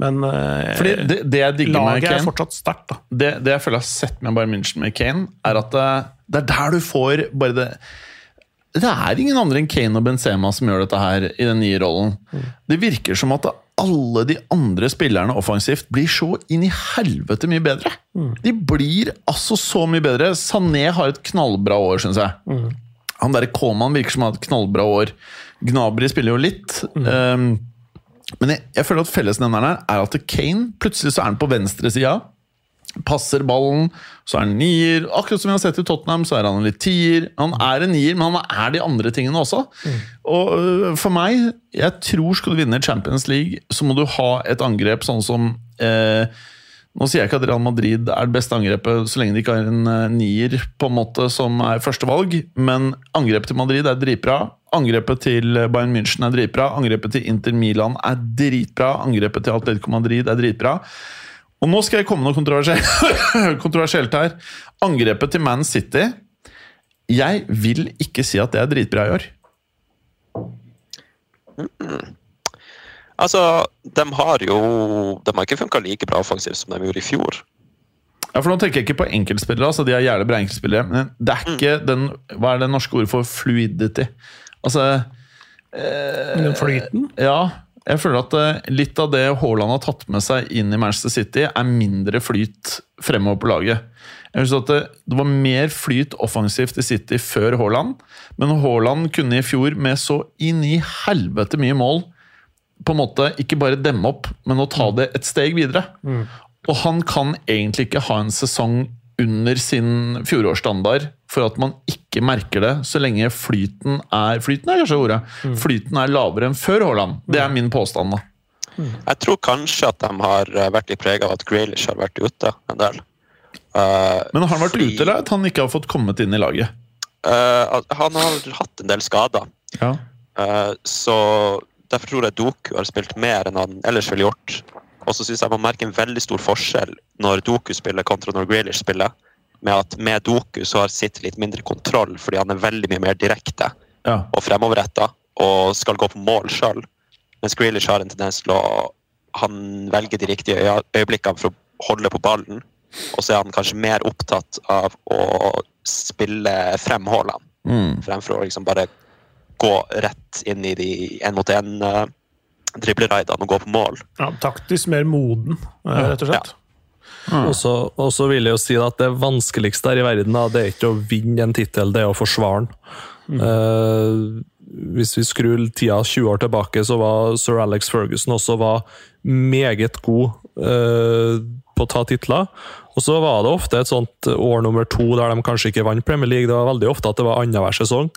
men eh, Fordi det, det jeg digger med laget er fortsatt sterkt. det, det jeg føler jeg har sett med Bayern München med Kane, er at det, det er der du får bare det Det er ingen andre enn Kane og Benzema som gjør dette her i den nye rollen. Det virker som at alle de andre spillerne offensivt blir så inn i helvete mye bedre. De blir altså så mye bedre. Sané har et knallbra år, syns jeg. Han derre Koman virker som han har et knallbra år. Gnabry spiller jo litt. Um, men jeg, jeg føler at fellesnevneren her er at Kane plutselig så er han på venstresida. Passer ballen, så er han nier. Akkurat som vi har sett i Tottenham, så er han en litt tier. Han er en nier, men han er de andre tingene også. Og øh, for meg, jeg tror skal du vinne Champions League, så må du ha et angrep sånn som eh, Nå sier jeg ikke at Real Madrid er det beste angrepet så lenge de ikke har en eh, nier på en måte som er førstevalg, men angrepet til Madrid er dritbra. Angrepet til Bayern München er dritbra. Angrepet til Inter Milan er dritbra. Angrepet til Atletico Madrid er dritbra. Og nå skal jeg komme noe kontroversielt, kontroversielt her. Angrepet til Man City Jeg vil ikke si at det er dritbra i år. Altså, de har jo De har ikke funka like bra offensivt som de gjorde i fjor. Ja, for Nå tenker jeg ikke på enkeltspillere, altså de er jævlig bra enkeltspillere. Men det er ikke den Hva er det norske ordet for fluidity? Altså Den flyten. Ja. Jeg føler at eh, litt av det Haaland har tatt med seg inn i Manchester City, er mindre flyt fremover på laget. Jeg synes at det, det var mer flyt offensivt i City før Haaland, men Haaland kunne i fjor med så inn i helvete mye mål på en måte ikke bare demme opp, men å ta det et steg videre. Og han kan egentlig ikke ha en sesong under sin fjorårsstandard for at man ikke merker det, så lenge flyten er Flyten er kanskje ordet. Flyten er lavere enn før Haaland. Det er min påstand. da. Jeg tror kanskje at de har eh, vært litt prega av at Graylish har vært ute en del. Uh, Men har han vært fordi, ute, eller at han ikke har fått kommet inn i laget? Uh, han har hatt en del skader. Ja. Uh, så derfor tror jeg Doku har spilt mer enn han ellers ville gjort. Og så syns jeg man merker en veldig stor forskjell når Doku spiller kontra når Grealish spiller. Med at med Doku så har City litt mindre kontroll, fordi han er veldig mye mer direkte ja. og fremoverretta og skal gå på mål sjøl. Mens Grealish har en tendens til å Han velger de riktige øye- øyeblikkene for å holde på ballen. Og så er han kanskje mer opptatt av å spille frem Haaland, Mm. fremfor å liksom bare gå rett inn i de én-mot-én-dribleraidene og gå på mål. Ja, taktisk mer moden, eh, rett og slett. Og så- Og så vil jeg jo si at det vanskeligste her i verden da, det er ikke å vinne en tittel, det er å forsvare den. Eh, hvis vi skrur tida 20 år tilbake, så var sir Alex Ferguson også var meget god uh, på å ta titler. Og så var det ofte et sånt år nummer to der de kanskje ikke vant Premier League. Det var veldig ofte at det var annenhver sesong.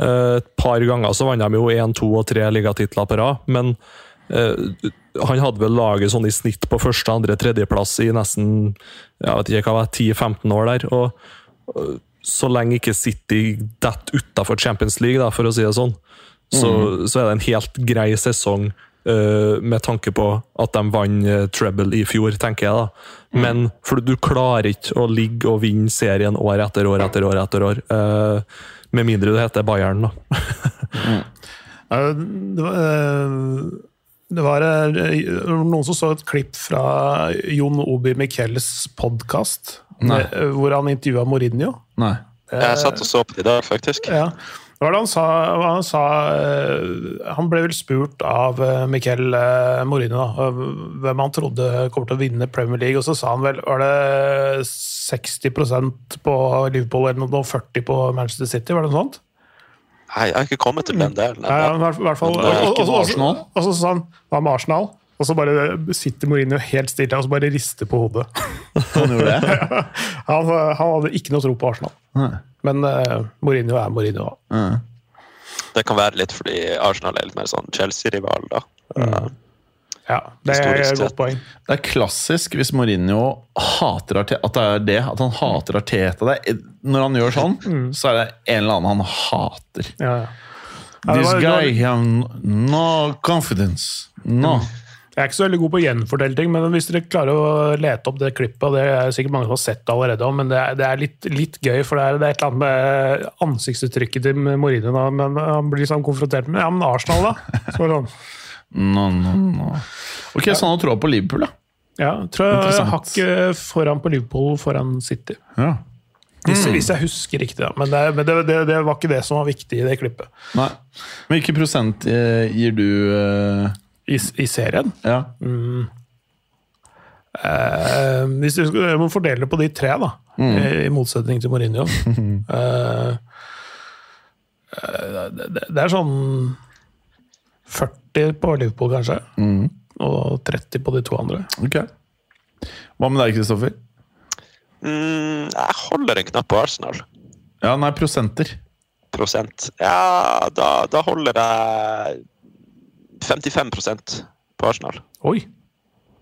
Uh, Et par ganger så vant de jo én, to og tre ligatitler på rad, men han hadde vel laget sånn i snitt på første, andre, tredjeplass i nesten jeg vet ikke hva det 10-15 år der. og og så lenge ikke City detter utafor Champions League, da, for å si det sånn, så, så er det en helt grei sesong uh, med tanke på at de vant uh, treble i fjor, tenker jeg. da. Men for du klarer ikke å ligge og vinne serien år etter år etter år. etter år, uh, Med mindre du heter Bayern, da. mm. Det var, eh, det var eh, noen som så et klipp fra Jon Obi Michels podkast, hvor han intervjua Mourinho. Nei. Jeg satt og så på det i dag, faktisk. Ja. Det var det han sa. hva Han, sa eh, han ble vel spurt av eh, Miquel eh, Mourinho da, eh, hvem han trodde kommer til å vinne Premier League, og så sa han vel Var det 60% på Liverpool eller noe, og 40 på Manchester City? Var det noe sånt? Nei, jeg har ikke kommet til den delen. Nei, ja, i hvert- fall. Og- så sa han hva med Arsenal? Og så bare sitter Mourinho helt stille og så bare rister på hodet. Han gjorde det? Han, han hadde ikke noe tro på Arsenal. Nei. Men uh, Mourinho er Mourinho. Mm. Det kan være litt fordi Arsenal er litt mer sånn Chelsea-rival, da. Uh, Ja, det er et godt poeng. Det er klassisk hvis Mourinho hater Arteta, at det er det, at han hater Arteta. Det er, når han gjør sånn, så er det en eller annen han hater. Ja, ja. Ja, This guy have no confidence. No. Jeg er ikke så veldig god på å gjenfortelle ting, men hvis dere klarer å lete opp det klippet, det er sikkert mange som har sett det allerede, men det er, det er litt, litt gøy, for det er, det er et eller annet med ansiktsuttrykket til Mourinho, men han blir liksom konfrontert med Ja, men Arsenal, da? Så sånn. No, no, no. Ok, så han har troa på Liverpool, da. Ja, tror jeg Interessant. hakket foran på Liverpool foran City. Ja. Hvis, hvis jeg husker riktig, da. Men, det, men det, det, det var ikke det som var viktig i det klippet. Nei. Men hvilken prosent eh, gir du uh... I, i serien. Ja. Eh, hvis du skal, jeg må fordele det på de tre, da. I, I motsetning til Mourinho. Eh, eh, det er sånn 40 på Liverpool, kanskje. Og 30 på de to andre. Ok. Hva med deg, Kristoffer? mm, jeg holder en knapp på Arsenal. Ja, nei, prosenter. Prosent. Ja, da, da holder jeg 55% på Arsenal. Oi!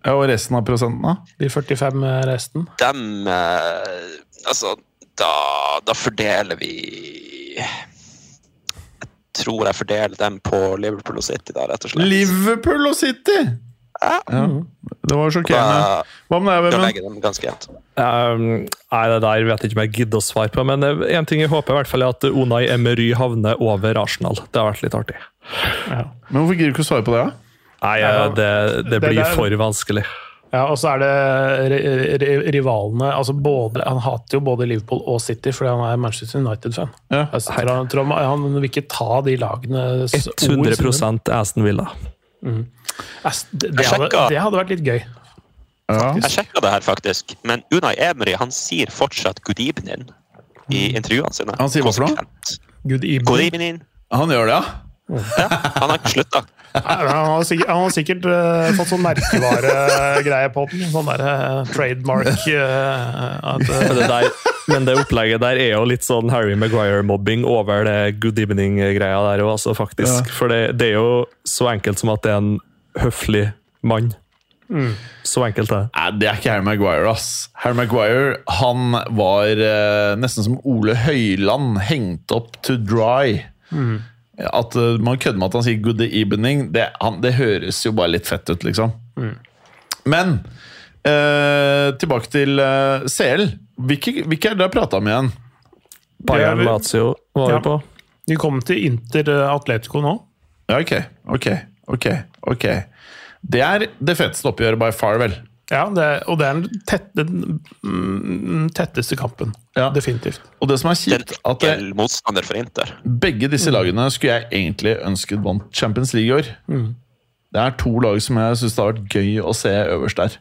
Ja, Og resten av prosentene? De 45 resten. Dem eh, Altså, da, da fordeler vi tror jeg fordeler dem på Liverpool og City, da, rett og slett. Liverpool og City! Ja. Ja, det var sjokkerende. Hva med deg, Vemund? ganske jevnt. Um, nei, det der vet jeg ikke om jeg gidder å svare på, men én en ting jeg håper i hvert fall er at Unai Emery havner over Arsenal. Det har vært litt artig. Men hvorfor gidder du ikke å svare på det? da? Nei, Ja, eh, det, det det blir der- for vanskelig. Ja, og så er det ri- ri- rivalene altså både, Han hater jo både Liverpool og City fordi han er Manchester United-fan. Ja. Han, han, han vil ikke ta de lagene 100 Aston Villa. Det, det, hadde, det hadde vært litt gøy. Ja. Jeg sjekka det her, faktisk, men Unai Emery han sier fortsatt 'good evening' i intervjuene sine. Han sier hva for noe? Good evening. Good evening. Han gjør det, ja? Ja, han har ikke slutta. Nei, Han har sikkert, han har sikkert uh, fått sånn merkevaregreie på den. Sånn der uh, trademark uh, at, Men det, der, men det opplegget der er jo litt sånn Harry Maguire-mobbing over det good evening-greia der òg, altså, faktisk. For det, det er jo så enkelt som at det er en høflig mann. Så enkelt er det. Nei, det er ikke Harry Maguire, ass. Harry Maguire han var nesten som Ole Høiland, hengt opp to dry. At eh, Man kødder med at han sier 'good evening'. Det, han, det høres jo bare litt fett ut, liksom. Men eh, tilbake til eh, CL. Hvilke, hvilke er det dere prata om igjen? Bayern er- Lazio var Ja. vi på. De kom til Inter eh, Atletico nå. Ja, ok, ok, ok. ok. Det er det feteste oppgjøret by far, vel? Ja, det, og det er den, tett, den mm, tetteste kampen. Ja. Definitivt. Og det som er kjipt, at det, motstander for Inter. begge disse lagene skulle jeg egentlig ønsket vant Champions League i år. Det er to lag som jeg syns det har vært gøy å se øverst der.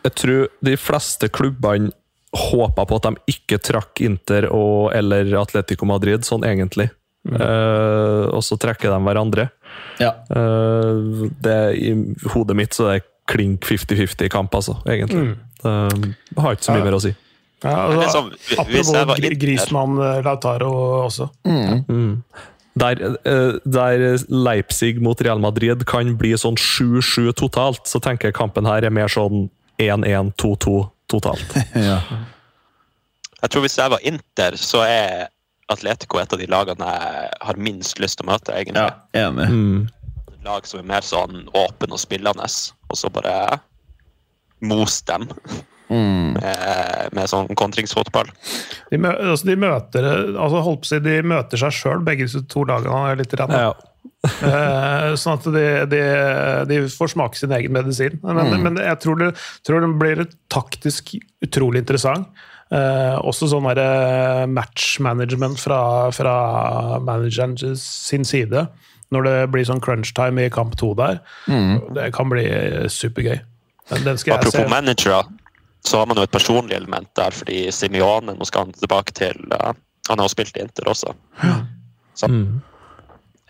Jeg tror de fleste klubbene håpa på at de ikke trakk Inter og, eller Atletico Madrid, sånn egentlig. Eh, og så trekker de hverandre. Ja. Uh, det, I hodet mitt så er det klink 50-50-kamp, altså, egentlig. Det har ikke så mye Ja. mer å si. Ja, altså, sånn, hvis jeg apropos Grismann, Gri- Inter Griezmann, Mm. Lautaro også. Der, eh, der Leipzig mot Real Madrid kan bli sånn 7-7 totalt, så tenker jeg kampen her er mer sånn 1-1-2-2 totalt. ja. Jeg tror hvis jeg var Inter, så er Atletico et av de lagene jeg har minst lyst til å møte, egentlig. ja enig. Mm. Lag som er mer sånn åpen og spillende, og så bare mos dem Mm. med, med sånn kontringsfotball. De, mø altså, de møter altså, holdt på å si, de møter seg sjøl, begge disse to lagene. Litt rann, Ja. Eh, sånn at de, de, de får smake sin egen medisin. Men, men jeg tror det, tror det blir taktisk utrolig interessant. Eh, også sånn der, management matchmanagement fra, fra manageren sin side. Når det blir sånn crunch time i kamp to der. Det kan bli supergøy. Skal jeg Apropos se. managere, så har man jo et personlig element der, fordi Simione nå skal han tilbake til uh, Han har jo spilt i Inter også. Så Mm.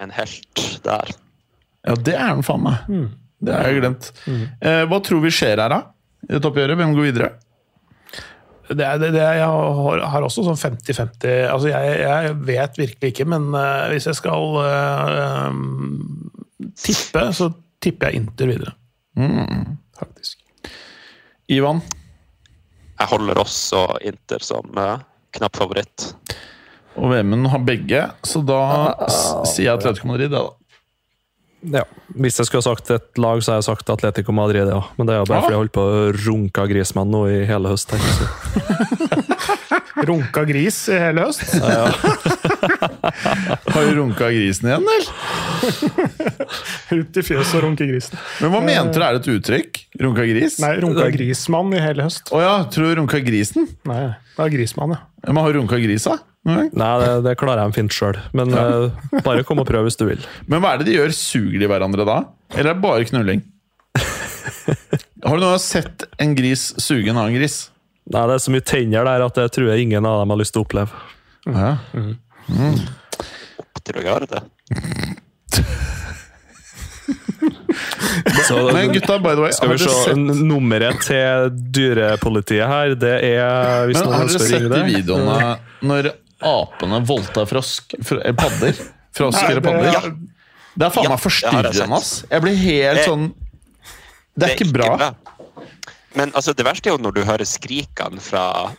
en helt der. Ja, det er han faen meg. Det har jeg glemt. Eh, hva tror vi skjer her, da? I dette oppgjøret? Hvem går videre? Det, er- det, det, jeg har, har også sånn 50-50 altså jeg, jeg vet virkelig ikke, men uh, hvis jeg skal uh, tippe, så tipper jeg Inter videre. Mm. Faktisk. Ivan? Jeg holder også Inter som uh, knapp favoritt. Og Vemund har begge, så da s- sier jeg Atletico Madrid. Ja, da. Ja. Hvis jeg skulle ha sagt et lag, så har jeg sagt Atletico Madrid, ja. Men det er jo bare Ja. fordi jeg holdt på å runke Griezmann nå i hele høst. Runka gris i hele høst. Har du runka grisen igjen, eller? Ut i fjøset og runke grisen. Men hva mente du? Er det et uttrykk? Runka gris? Nei, runka grismann i hele høst. Å ja, tror du runka grisen? Nei, det er grismann, ja. Ja, Men har du runka grisa? Nei. Nei, det, det klarer jeg fint sjøl. Men eh, bare kom og prøv hvis du vil. Men hva er det de gjør? Suger de hverandre da? Eller er det bare knulling? Har du gang sett en gris suge en annen gris? Nei, Det er så mye tenner der at det tror jeg ingen av dem har lyst til å oppleve. Ja. Opp til å gjøre det. Så Men gutta, by the way, skal vi se, sett, nummeret til dyrepolitiet her, det er Hvis men noen har dere sett de det videoene når apene voldtar frosk, fr eh, padder? Frosker eller padder? Ja. Det er faen Ja, meg det jeg forstyrrende, ass. Jeg blir helt Det- sånn Det er ikke bra. Men altså, det verste er jo når du hører skrikene fra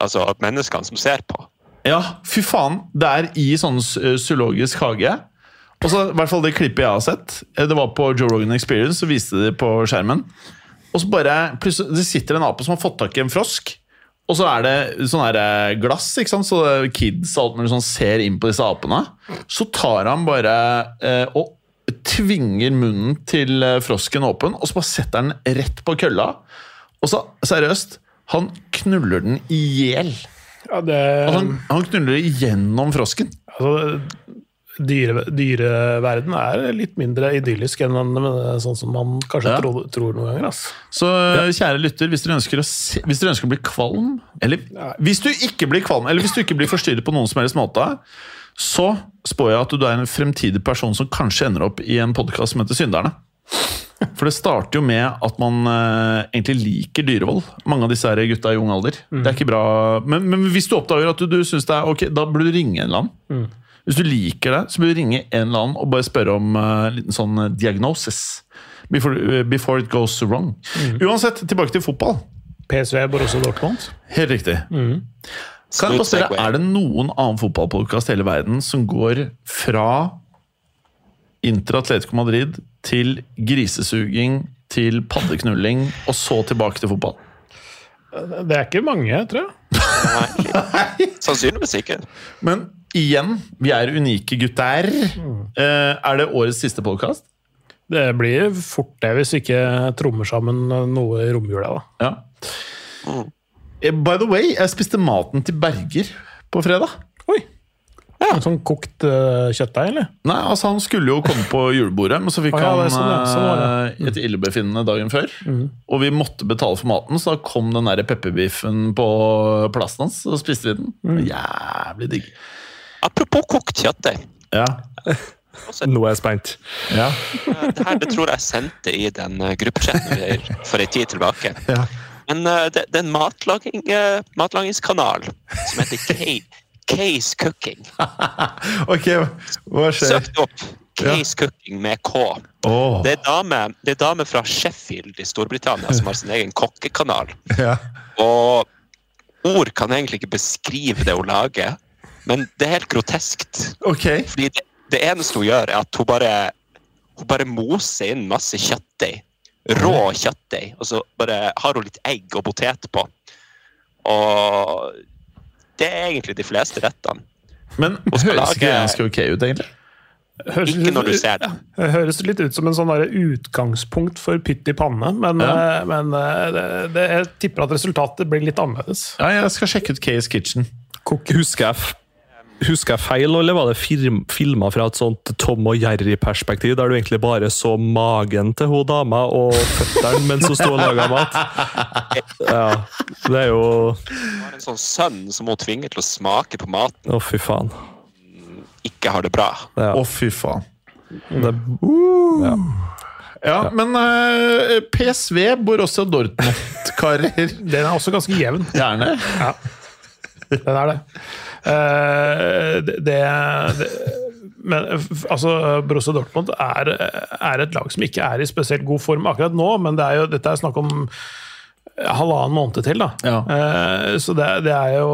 altså, menneskene som ser på. Ja, fy faen. Det er i sånn eh, zoologisk hage. Og så, i hvert fall det klippet jeg har sett. eh, Det var på Joe Rogan Experience, så viste de det på skjermen. Og så bare, plutselig, Det sitter en ape som har fått tak i en frosk. Og så er det sånn eh, glass, ikke sant? så kids alt mulig sånn ser inn på disse apene. Så tar han bare eh, og tvinger munnen til eh, frosken åpen, og så bare setter han den rett på kølla. Og så, seriøst, han knuller den i hjel. Ja, det, Altså, han, han knuller igjennom frosken. altså, dyre, dyreverden er litt mindre idyllisk enn sånn som man kanskje Ja. tror, tror noen ganger. ass. Så kjære lytter, hvis dere ønsker å, se, hvis dere ønsker å bli kvalm Eller hvis du ikke blir kvalm, eller hvis du ikke blir forstyrret på noen som helst måte, så spår jeg at du er en fremtidig person som kanskje ender opp i en podkast som heter Synderne. For det starter jo med at man uh, egentlig liker dyrevold. Mange av disse her gutta i ung alder. Det er ikke bra. Men, men hvis du oppdager at du, du syns det er ok, da burde du ringe en eller annen. Hvis du liker det, så bør du ringe en eller annen og bare spørre om eh, en liten sånn eh, diagnosis. Before, eh, before it goes wrong. Uansett, tilbake til fotball. PSV Borussia Dortmund. Helt riktig. Kan jeg bare spørre. Er det noen annen fotballpodkast i hele verden som går fra Inter Atletico Madrid til grisesuging til paddeknulling, og så tilbake til fotball? Det er ikke mange, tror jeg. Nei, sannsynligvis ikke. Men igjen, vi er unike gutter. Eh, er det årets siste podkast? Det blir fort det, hvis vi ikke trommer sammen noe i romjula. da. Ja. Eh, By the way, jeg spiste maten til Berger på fredag. Oi! Ja. sånn kokt uh, kjøttdeig, eller? Nei, altså Han skulle jo komme på julebordet, men så fikk ah, ja, han sånn, ja. Sånn eh, et illebefinnende dagen før. Og vi måtte betale for maten, så da kom den pepperbiffen på plassen hans, og spiste vi den. Jævlig digg. Apropos kokt kjøttdeig. Ja. Nå er jeg spent. ja. Eh, Det her det tror jeg sendte i den eh, gruppechatten for ei tid tilbake. ja. Men eh, det, det er en matlaging, matlagingskanal som heter Case Cooking. Ok, hva skjer? Søk det opp. Case Cooking med K. Oh. Det er dame, det er dame fra Sheffield i Storbritannia som har sin egen kokkekanal. ja. Og ord kan egentlig ikke beskrive det hun lager, men det er helt groteskt. Okay. Fordi det, det eneste hun gjør, er at hun bare, hun bare moser inn masse kjøttdeig. Rå kjøttdeig. Og så bare har hun litt egg og potet på. Og det er egentlig de fleste rettene. Men høres ikke det ganske ok ut, egentlig? Høres Ikke når du ser det. Det høres litt ut som en sånn utgangspunkt for pytt i panne, men, Ja. eh, men eh, det, det, jeg tipper at resultatet blir litt annerledes. Ja, jeg skal sjekke ut Case Kitchen. Husker jeg, husker jeg feil, eller var det film, filma fra et sånt Tom og Jerry-perspektiv, der du egentlig bare så magen til hun dama og føttene mens hun sto og laga mat? Ja, det er jo Hun har en sånn sønn som hun tvinger til å smake på maten, Å, fy faen. ikke har det bra. Ja, Å, fy faen. det, ja. Ja, men uh, PSV, Borussia Dortmund, karer. Den er også ganske jevn. Gjerne. Den er det. Eh, det, det, det men altså, Borussia Dortmund er, er et lag som ikke er i spesielt god form akkurat nå, men det er jo, dette er snakk om halvannen måned til. da. Ja. Uh, så det, det er jo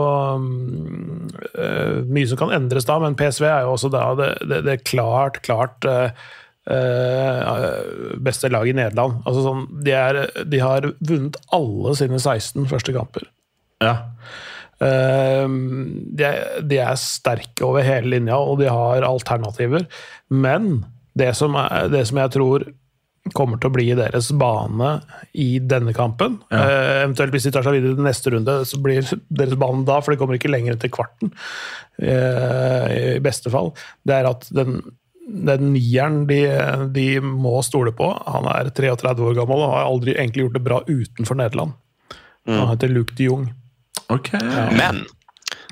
eh, mye som kan endres da, men PSV er jo også da det, det, det klart, klart uh, eh, beste lag i Nederland. Altså sånn, de, er, de har vunnet alle sine 16 første kamper. Ja. Eh, de, er, de er sterke over hele linja, og de har alternativer. Men det som, er, det som jeg tror kommer til å bli deres bane i denne kampen eh, Eventuelt hvis de tar seg videre til neste runde, så blir deres bane da, for det kommer ikke lenger enn til kvarten. eh, I beste fall. Det er at den, den nieren de, de må stole på Han er 33 år gammel og har aldri egentlig gjort det bra utenfor Nederland. Han heter Luke de Jong. Ok. Men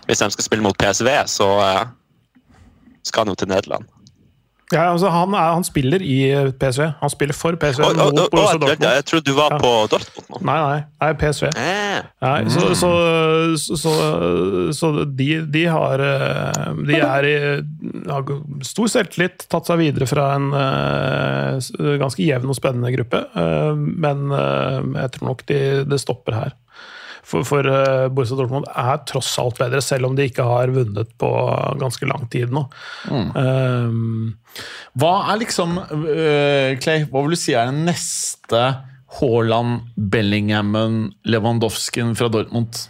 hvis de skal spille mot PSV, så eh, skal han jo til Nederland. Ja, altså han, er, han spiller i PSV. Han spiller for PSV Oh, oh, mot Borussia å, Dortmund. jeg trodde du var Ja. på Dortmund nå. Nei, nei, nei, PSV. Eh, Nei, så så, så, så, så de, de har eh, De er i har stor selvtillit, tatt seg videre fra en uh, ganske jevn og spennende gruppe. Uh, Men uh, jeg tror nok de, det stopper her. For, for uh, Borussia Dortmund er tross alt bedre, selv om de ikke har vunnet på ganske lang tid nå. Mm. Um, hva er liksom uh, Clay, hva vil du si er den neste Haaland, Bellinghammen, Lewandowskien fra Dortmund?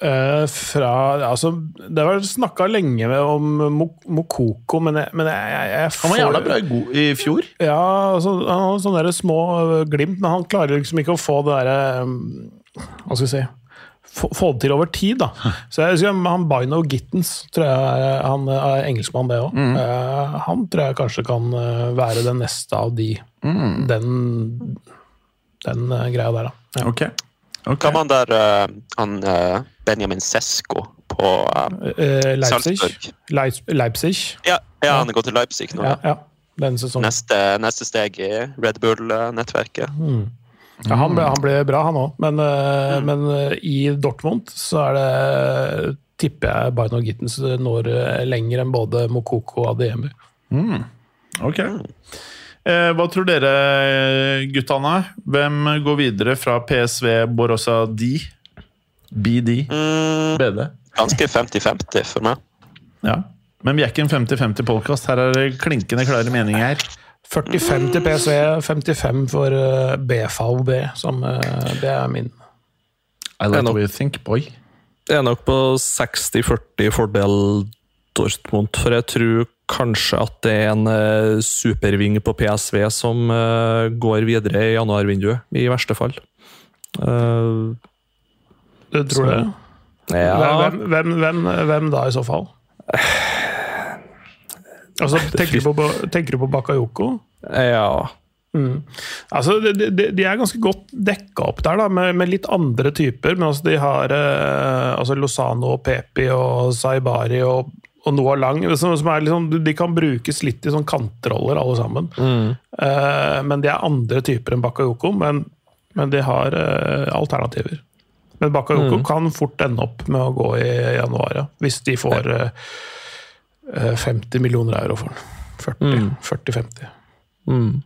Uh, fra, altså, det var snakka lenge om Mokoko, men, jeg, men jeg, jeg, jeg får, Han var jævla bra i, god, i fjor. Ja, altså, han har sånne små glimt, men han klarer liksom ikke å få det derre Hva skal vi si få, det til over tid, da. Så jeg husker Han Bino Gittens, tror jeg han er engelskmann, det òg. Mm. Uh, han tror jeg kanskje kan eh, være den neste av de. Mm. Den, den greia der, da. Ja. Okay. Okay. Kan man der uh, han, uh, Benjamin Sesko på uh, Leipzig? Salzburg? Leipzig? Ja, ja, han er gått til Leipzig nå. Ja, ja. Neste, neste, steg i Red Bull-nettverket. Mm. Ja, han ble, han ble, bra, han òg, men, mm. men, i Dortmund så er det tipper jeg Barno Gittens når lenger enn både Mokoko og Adeyemi. Mm. Ok. Mm. Eh, hva tror dere, guttene? Hvem går videre fra PSV Borossa D? BD? Mm, BD? Ganske 50-50 for meg. Ja, Men vi er ikke en 50-50-podkast. Her er det klinkende klare meninger. 45 til PSV, 55 for BFAOB. BVB, som eh, det er min. I like what you think, boy. Jeg er nok på 60-40 fordel Dortmund, for jeg tror kanskje at det er en uh, superving på PSV som går videre i januarvinduet, i verste fall. Uh, du tror så, det? Ja. Hvem, hvem, hvem, hvem, da, i så fall? Altså, tenker, du på, tenker du på Bakayoko? Ja. Mm. Altså, de, de, de, er ganske godt dekka opp der, da, med, med litt andre typer. Men altså, de har eh, altså Lozano og Pepi og Saibari og og Noah Lang. Som, som liksom, de kan brukes litt i sånn kantroller, alle sammen. Mm. Eh, men de er andre typer enn Bakayoko, men, men de har eh, alternativer. Men Bakayoko mm. kan fort ende opp med å gå i januar, ja. hvis de får eh, 50 millioner euro for den. 40-50. Mm. mm.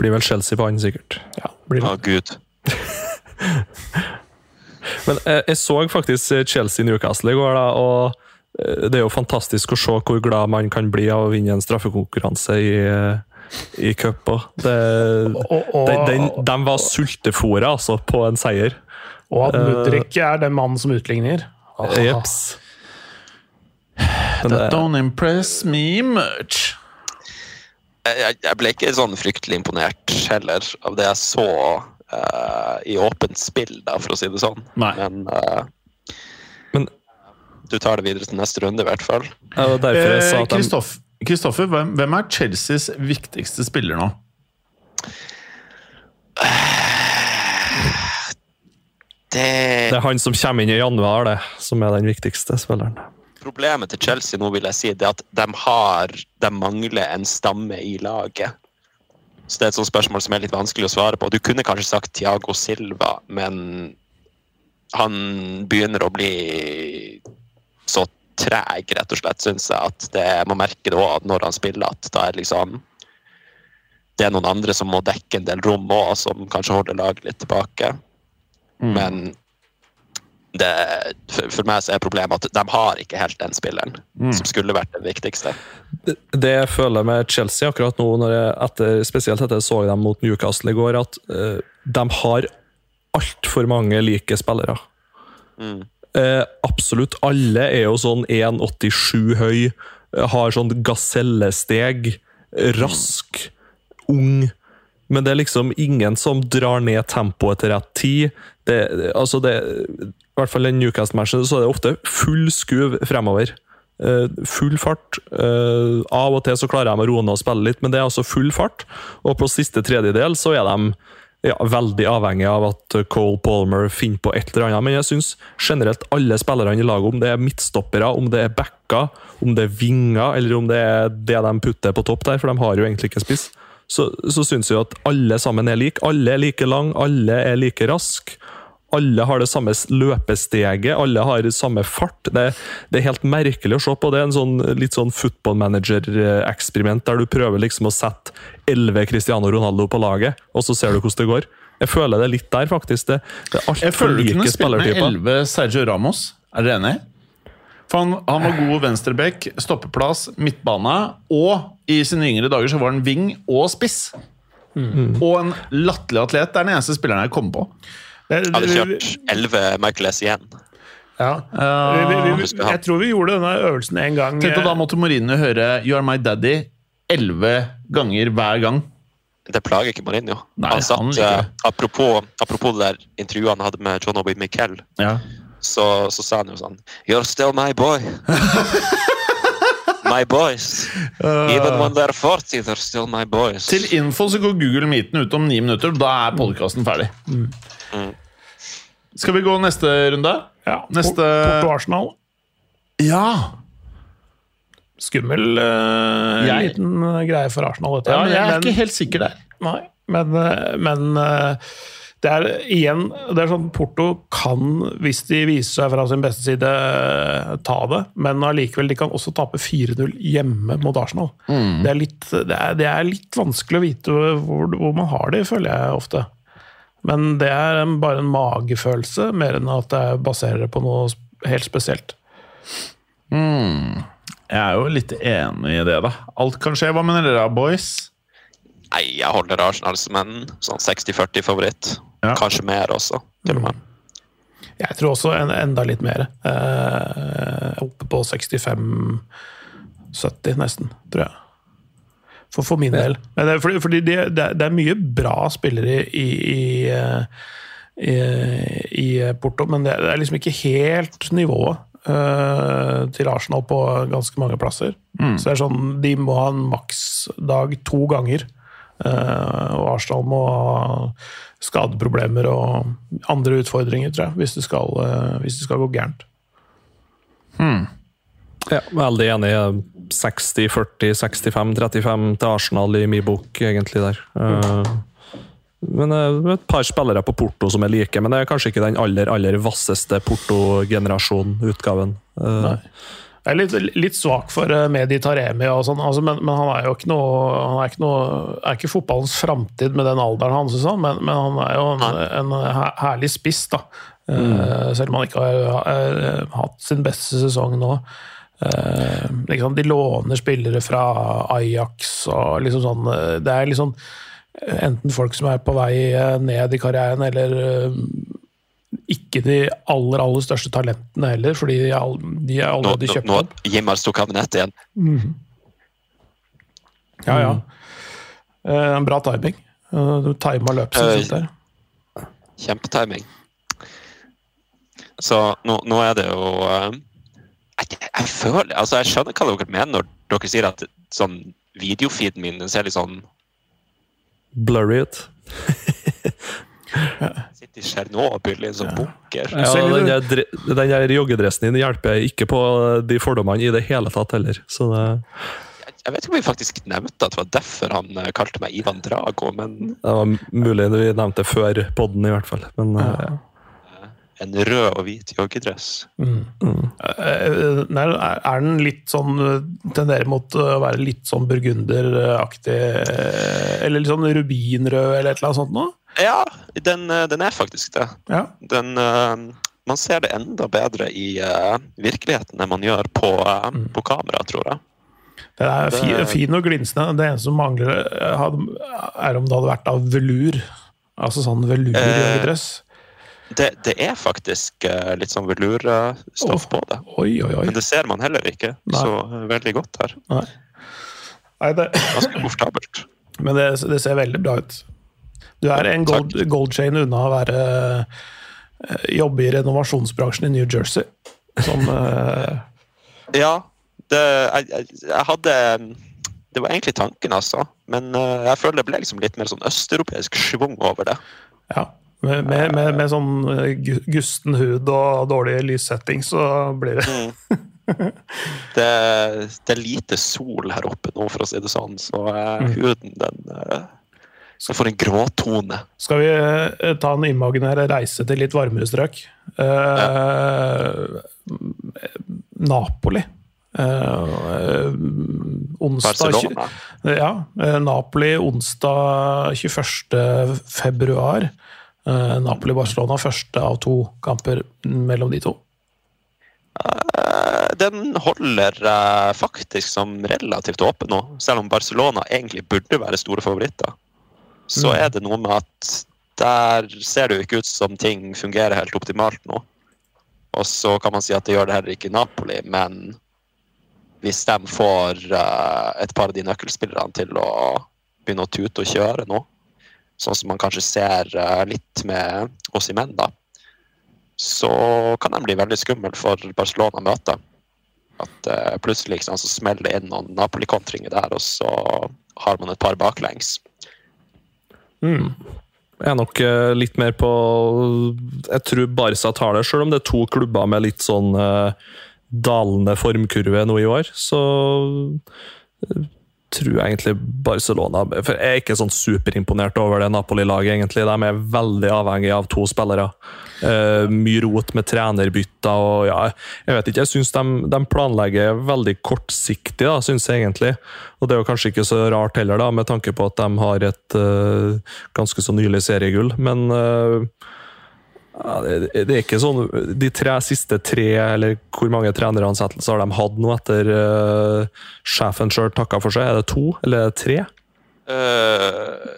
Blir vel Chelsea på han, sikkert. Ja, blir det. Å, Gud. men jeg, jeg så faktisk Chelsea-Newcastle i går, da, og Eh, det er jo fantastisk å se hvor glad man kan bli av å vinne en straffekonkurranse i, i cup. De, de, var sultefòra altså, på en seier. Og at Mudrik er den mannen som utligner. Jeps. That don't impress me much. Jeg, jeg, ble ikke sånn fryktelig imponert heller av det jeg så uh, i åpent spill, da, for å si det sånn. Nei. Men uh, du tar det videre til neste runde, i hvert fall. Ja, Kristoffer, eh, hvem, hvem, er Chelseas viktigste spiller nå? Det... det er han som kommer inn i januar, det, som er den viktigste spilleren. Problemet til Chelsea nå vil jeg si, det er at de, har, de mangler en stamme i laget. Så Det er et sånt spørsmål som er litt vanskelig å svare på. Du kunne kanskje sagt Tiago Silva, men han begynner å bli så treg, rett og slett, syns jeg. At det, man merker det òg når han spiller, at da er liksom Det er noen andre som må dekke en del rom òg, som kanskje holder laget litt tilbake. Mm. Men det, for, meg så er problemet at de har ikke helt den spilleren mm. som skulle vært den viktigste. Det, det jeg føler med Chelsea akkurat nå, etter, spesielt etter jeg så dem mot Newcastle i går, at uh, de har altfor mange like spillere. Mm. Eh, absolutt alle er jo sånn 1,87 høy, eh, har sånn gasellesteg, rask, ung. Men det er liksom ingen som drar ned tempoet til rett tid. Det, altså det, I hvert fall den Newcast-matchen så er det ofte full skuv fremover. Uh, full fart. Uh, av og til så klarer de å roe ned og spille litt, men det er altså full fart. Og på siste tredjedel så er de ja, veldig avhengig av at Cole Palmer finner på et eller annet. Men jeg syns generelt alle spillerne i laget, om det er midtstoppere, om det er backer, om det er vinger, eller om det er det de putter på topp der, for de har jo egentlig ikke spiss, så, så syns jeg at alle sammen er like. Alle er like lang, alle er like raske alle har det samme løpesteget, alle har samme fart. Det, det, er helt merkelig å se på. Det er en sånn, litt sånn football manager-eksperiment der du prøver liksom å sette elleve Cristiano Ronaldo på laget, og så ser du hvordan det går. Jeg føler det litt der, faktisk. Det, det er Jeg føler du kunne spilt med elleve 11 Sergio Ramos. Er dere enig? For han, han var god venstrebekk, stoppeplass, midtbane, og i sine yngre dager så var han wing og spiss. Og en latterlig atlet. Det er den eneste spilleren jeg kom på. Jeg hadde kjørt 11 Michael S igjen. ja. vi, vi, vi, jeg tror vi gjorde denne øvelsen en gang. Tenk at da måtte Mourinho høre 'You are my daddy' elleve ganger hver gang. Det plager ikke Mourinho. Nei, han satt, han ikke. eh, apropos, apropos det der intervjuet han hadde med John Obi Miquel, Ja. så, så sa han jo sånn You're still my boy. my boys. Even when they're 40, they're still my boys. Til info så går Google Meeten ut om ni minutter. Da er podkasten ferdig. Skal vi gå neste runde? Ja, Neste- Porto Arsenal. Ja! Skummel uh, Jeg- liten eh, greie for Arsenal, dette. ja jeg er men- ikke helt sikker der. Nei, men, eh, men eh, det er igjen det er sånn Porto kan, hvis de viser seg fra sin beste side, ta det. Men allikevel, de kan også tape 4-0 hjemme mot Arsenal. Det, er litt, det, er, det er litt vanskelig å vite hvor, hvor man har det, føler jeg ofte. Men det er en, bare en magefølelse, mer enn at jeg baserer det på noe helt spesielt. Jeg er jo litt enig i det, da. Alt kan skje. Hva mener dere, boys? Nei, jeg holder Arsenal som en sånn 60-40-favoritt. Ja. Kanskje mer også, til og med. Jeg tror også en, enda litt mer. Eh, oppe på 65-70 nesten, tror jeg. For, for min del. Men det, er fordi det, det, er- det er mye bra spillere i, i, eh, i, i Porto, men det er liksom ikke helt nivået eh, til Arsenal på ganske mange plasser. Så det er sånn, De må ha en maksdag to ganger. Eh, og Arsenal må ha skadeproblemer og andre utfordringer, tror jeg, hvis det skal, eh, hvis det skal gå gærent. Ja, veldig enig. 60-40, 65-35 til Arsenal i min bok, egentlig, der. Mm. Men et par spillere på Porto som er like, men det er kanskje ikke den aller aller vasseste Porto-generasjon-utgaven. Nei. Jeg er litt, litt svak for eh, Medi Taremi, og sånn, altså, men, men han er jo ikke noe Han er ikke, noe, er ikke fotballens framtid med den alderen hans, sånn, men, men han er jo en, en herlig spiss, da. Eh, selv om han ikke har eh, hatt sin beste sesong nå. Eh, liksom, de låner spillere fra Ajax og liksom sånn eh, Det er liksom enten folk som er på vei eh, ned i karrieren, eller eh, ikke de aller aller største talentene heller, fordi de all, de er Nå, allerede nå, kjøpt nå opp. Jimar sto kabinett igjen. Ja, ja. Eh, En bra timing. Eh, Du tima løpet Eh, sitt der. Kjempetiming. Så nå, nå er det jo eh, jeg, jeg føler Altså, jeg skjønner hva dere mener når dere sier at sånn videofeeden min den ser litt sånn blurry ut. Sitter i Tsjernobyl i en sånn bunker. Ja, den der, den der joggedressen din hjelper ikke på de fordommene i det hele tatt heller. Så det, Jeg vet ikke om vi faktisk nevnte at det var derfor han eh, kalte meg Ivan Drago, men det var mulig vi nevnte det før podden, i hvert fall. Men ja. ja. en rød og hvit joggedress. Mm. Mm. er er den litt sånn eh, Tenderer mot å være litt sånn burgunderaktig eh, Eller litt sånn rubinrød, eller et eller annet sånt noe? Ja, den, eh, den er faktisk det. Ja. Den, eh, man ser det enda bedre i eh, virkeligheten enn man gjør på, eh, på kamera, tror jeg. Den er fin, Det- fin og glinsende. Det eneste som mangler, eh, er om det hadde vært av velur. Altså sånn velurjoggedress. Det, det er faktisk eh, litt sånn velurstoff på det. Oi, oi, oi. Men det ser man heller ikke Nei. så eh, veldig godt her. Nei. Nei, det, Ganske komfortabelt. men det, det ser veldig bra ut. Du er en gold, gold chain unna å være eh, jobbe i renovasjonsbransjen i New Jersey. Som eh, Ja, det, jeg, jeg, jeg hadde Det var egentlig tanken, altså. Men eh, jeg føler det ble liksom litt mer sånn østeuropeisk schwung over det. Ja. Med, med, med, med sånn eh, gusten hud og dårlig lyssetting, så blir det det. Det er lite sol her oppe nå, for å si det sånn, så eh, huden den eh, så får en gråtone. Skal vi eh, ta en imaginær reise til litt varmere strøk? Eh, Napoli. Uh, onsdag Barcelona. Ja. eh, Napoli onsdag 21. februar. Uh, Napoli-Barcelona første av to kamper mellom de to. Eh, Den holder eh, faktisk som relativt åpen nå, selv om Barcelona egentlig burde være store favoritter. Så Mm. er det noe med at der ser det jo ikke ut som ting fungerer helt optimalt nå. Og så kan man si at det gjør det heller ikke i Napoli, men hvis de får eh, et par av de nøkkelspillerne til å begynne å tute og kjøre nå, sånn som man kanskje ser eh, litt med oss i menn, da, så kan de bli veldig skummel for Barcelona å møte. At eh, plutselig liksom, så smeller det inn noen Napoli-kontringer der, og så har man et par baklengs. Mm. Jeg er nok eh, litt mer på Jeg tror Barca tar det, selv om det er to klubber med litt sånn eh, dalende formkurve nå i år. Så eh, tror egentlig Barcelona For jeg er ikke sånn superimponert over det Napoli-laget, egentlig. De er veldig avhengig av to spillere. Uh, mye rot med trenerbytter og ja, jeg vet ikke. Jeg syns de, de planlegger veldig kortsiktig, da, synes jeg egentlig. Og det er jo kanskje ikke så rart heller, da, med tanke på at de har et uh, ganske så nylig seriegull. Men eh, ja, det, det er ikke sånn De tre siste tre, eller hvor mange treneransettelser har de hatt nå etter uh, sjefen sjøl takka for seg? Er det to, eller er det tre? Eh,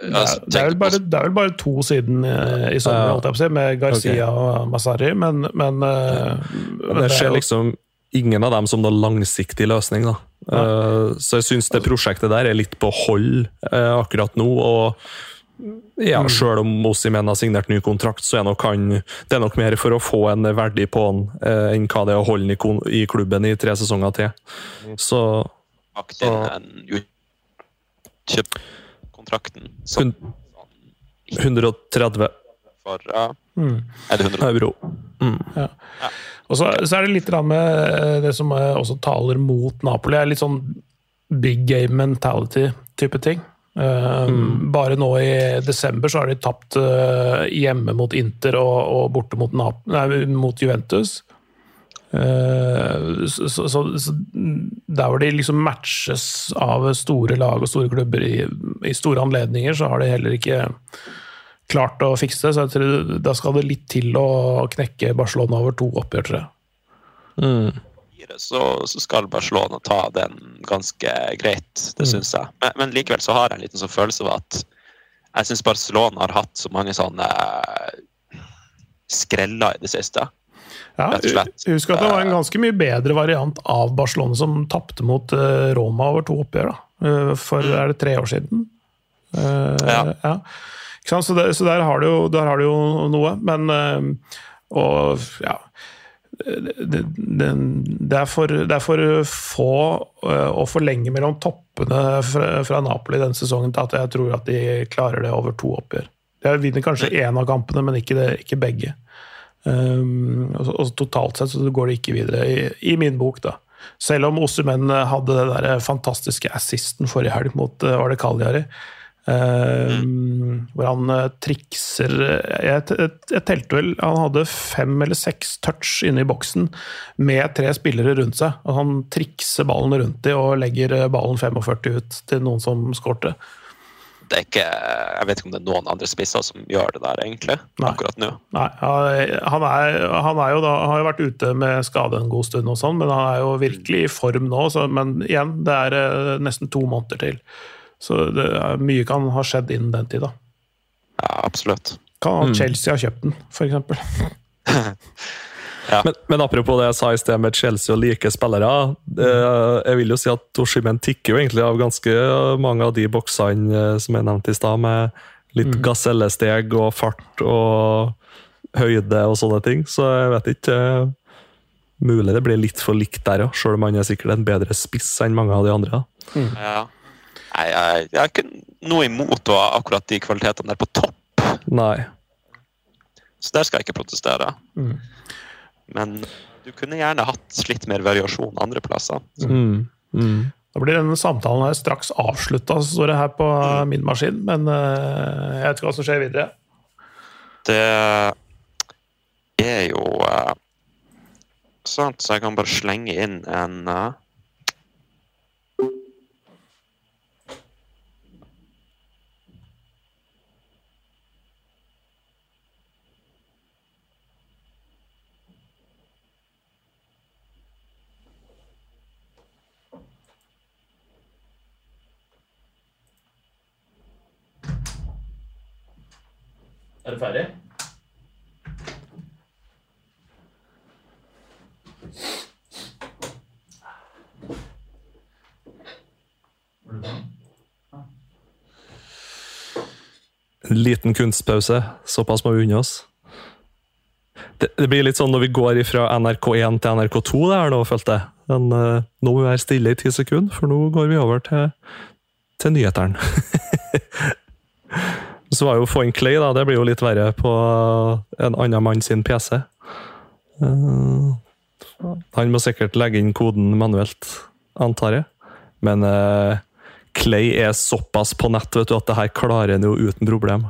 Det altså, er, det, er vel bare, det er vel bare to siden uh, i sommer, uh, jeg si, med Garcia og Masari, men, men, men Det er skjer jo- liksom ingen av dem som noen langsiktig løsning. da. Eh, så jeg syns det prosjektet der er litt på hold akkurat nå. og ja, Selv om Ossimen har signert ny kontrakt, så er nok han, det er nok mer for å få en verdi på han eh, enn hva det er å holde han i, kon- i klubben i tre sesonger til. Så så Kontrakten som 130 for ja. Mm. Er det 100? euro. Og så, så er det litt med eh, det som eh, også taler mot Napoli, er litt sånn big game mentality-type ting. Eh, Bare nå i desember så har de tapt eh, hjemme mot Inter og, og borte mot, nei, mot Juventus. Eh, så, så, så, så der hvor de liksom matches av store lag og store klubber i, i store anledninger, så har de heller ikke klart å fikse det. Så jeg tror da skal det litt til å knekke Barcelona over to oppgjør, tror jeg. Mm. Fire, så, så skal Barcelona ta den ganske greit, det syns jeg. Men, men likevel så har jeg en liten sånn følelse av at jeg syns Barcelona har hatt så mange sånne eh, skreller i det siste. Ja. Husk at det var en ganske mye bedre variant av Barcelona som tapte mot eh, Roma over to oppgjør. da. Eh, For er det tre år siden? Eh, Ja. ja. Så, der, så der, har du jo, der har du jo noe. Men eh, Og ja det, det, det, er for, det er for få eh, og for lenge mellom toppene fra, fra Napoli denne sesongen til at jeg tror at de klarer det over to oppgjør. De vinner kanskje én av kampene, men ikke, det, ikke begge. Um, og, og totalt sett så går det ikke videre, i, i min bok, da. Selv om Osimhen hadde den der fantastiske assisten forrige helg mot uh, var det Cagliari. Um, Hvor han uh, trikser jeg, jeg, jeg telte vel Han hadde fem eller seks touch inne i boksen med tre spillere rundt seg. Og han trikser ballen rundt dem og legger uh, ballen 45 ut til noen som skårte. Det er ikke, jeg vet ikke om det er noen andre spisser som gjør det der, egentlig, Nei. akkurat nå. Nei, han er, han er jo da, har jo vært ute med skade en god stund, og sånn, men han er jo virkelig i form nå. Så, men igjen, det er eh, nesten to måneder til. Så det er, mye kan ha skjedd innen den tid. da. Ja, absolutt. Kan mm. Chelsea ha kjøpt den, f.eks. Men, men apropos det jeg sa i sted med Chelsea og like spillere. eh, jeg vil jo si at Oshimen tikker jo egentlig av ganske mange av de boksene eh, som jeg nevnte i stad, med litt gasellesteg og fart og høyde og sånne ting. Så jeg vet ikke eh, Mulig det blir litt for likt der òg, sjøl om han er sikkert en bedre spiss enn mange av de andre. Ja. Nei, jeg, jeg har ikke noe imot å ha akkurat de kvalitetene der på topp, Nei. så der skal jeg ikke protestere. Mm. Men du kunne gjerne hatt litt mer variasjon andre plasser. Mm. Mm. Da blir denne samtalen her straks avslutta, står det her på min maskin. Men uh, jeg vet ikke hva som skjer videre. Det er jo uh, sant, så jeg kan bare slenge inn en eh, Er du ferdig? En liten kunstpause. Såpass må vi unne oss. Det, det, blir litt sånn når vi går fra NRK1 til NRK2 det her nå, følte jeg. Men uh, nå må vi være stille i ti sekunder, for nå går vi over til, til nyhetene. Så var jo Clay, da. Det blir jo litt verre på en annen mann sin PC. Uh, han må sikkert legge inn koden manuelt, antar jeg. Men uh, Clay er såpass på nett vet du, at det her klarer han jo uten problem.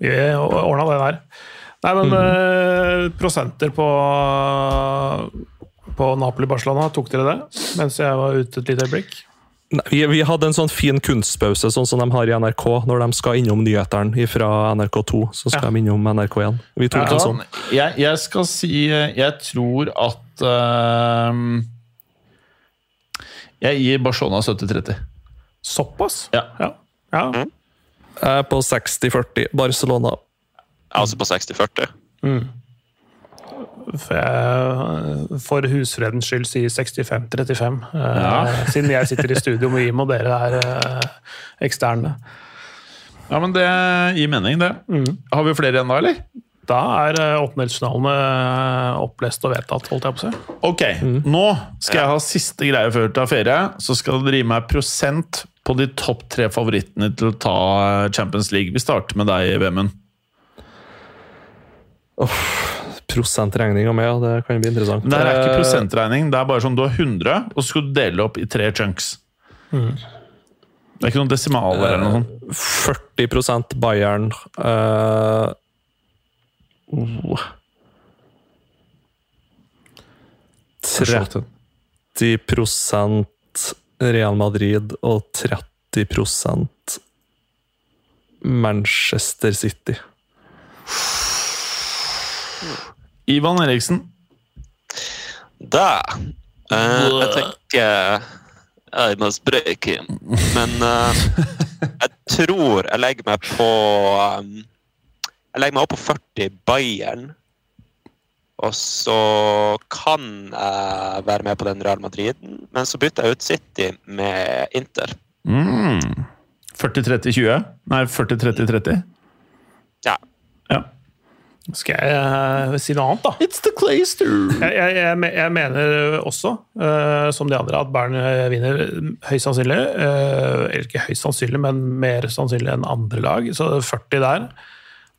Vi ordna det der. Nei, men Mm. uh, prosenter på, på Napoli-Barcelona, tok dere det? Mens jeg var ute et lite øyeblikk? Nei, vi, vi hadde en sånn fin kunstpause, sånn som de har i NRK. Når de skal innom nyhetene fra NRK2, så skal Ja. de innom NRK1. Vi tok Ja. en sånn. Jeg, jeg skal si Jeg tror at uh, Jeg gir Barcelona 70-30. Såpass? Ja. Ja. ja. Jeg er på 60-40 Barcelona. Altså på 60-40. For, jeg, for husfredens skyld sier 65-35. eh, Ja. Siden jeg sitter i studio med Jim, og dere er eh, eksterne. Ja, men det gir mening, det. Har vi flere igjen da, eller? Da er oppmeldingsjournalene eh, opplest og vedtatt, holdt jeg på å si. Ok, nå skal jeg ha siste greie før vi tar ferie. Så skal dere gi meg prosent på de topp tre favorittene til å ta Champions League. Vi starter med deg, Vemund. Prosentregning av meg, ja, det kan bli interessant. Det er ikke Eh, prosentregning. Det er bare sånn du har 100, og så skal du dele opp i tre chunks. Det er ikke noen desimaler eller noe sånt. 40% Bayern. uh, oh. 30% Real Madrid og 30% Manchester City. Ivan Eriksen. Da uh, Jeg tenker Jeg må spreke, men uh, jeg tror jeg legger meg på um, Jeg legger meg opp på 40 Bayern. Og så kan jeg være med på den Real Madriden, men så bytter jeg ut City med Inter. Mm. 40-30-20? Nei, 40-30-30? Ja. Ja. Skal jeg eh, si noe annet, da? It's the Clayster! Jeg, jeg, jeg, jeg mener også, uh, som de andre, at Bayern eh, vinner høyst sannsynlig. Uh, eller ikke høyst sannsynlig, men mer sannsynlig enn andre lag. Så 40 der.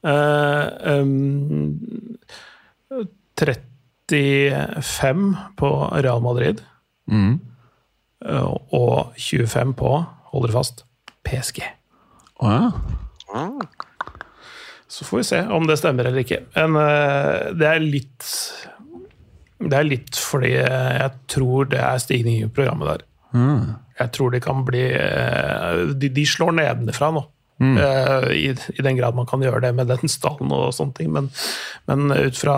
Uh, um, 35 på Real Madrid. Mm. eh, og 25 på, hold dere fast, PSG. Å ja. Ah. Så får vi se om det stemmer eller ikke. Men eh, det er litt Det er litt fordi jeg tror det er stigning i programmet der. Jeg tror det kan bli eh, De, de slår nedenfra nå. Mm. I, I den grad man kan gjøre det med den stallen og sånne ting. Men, men ut fra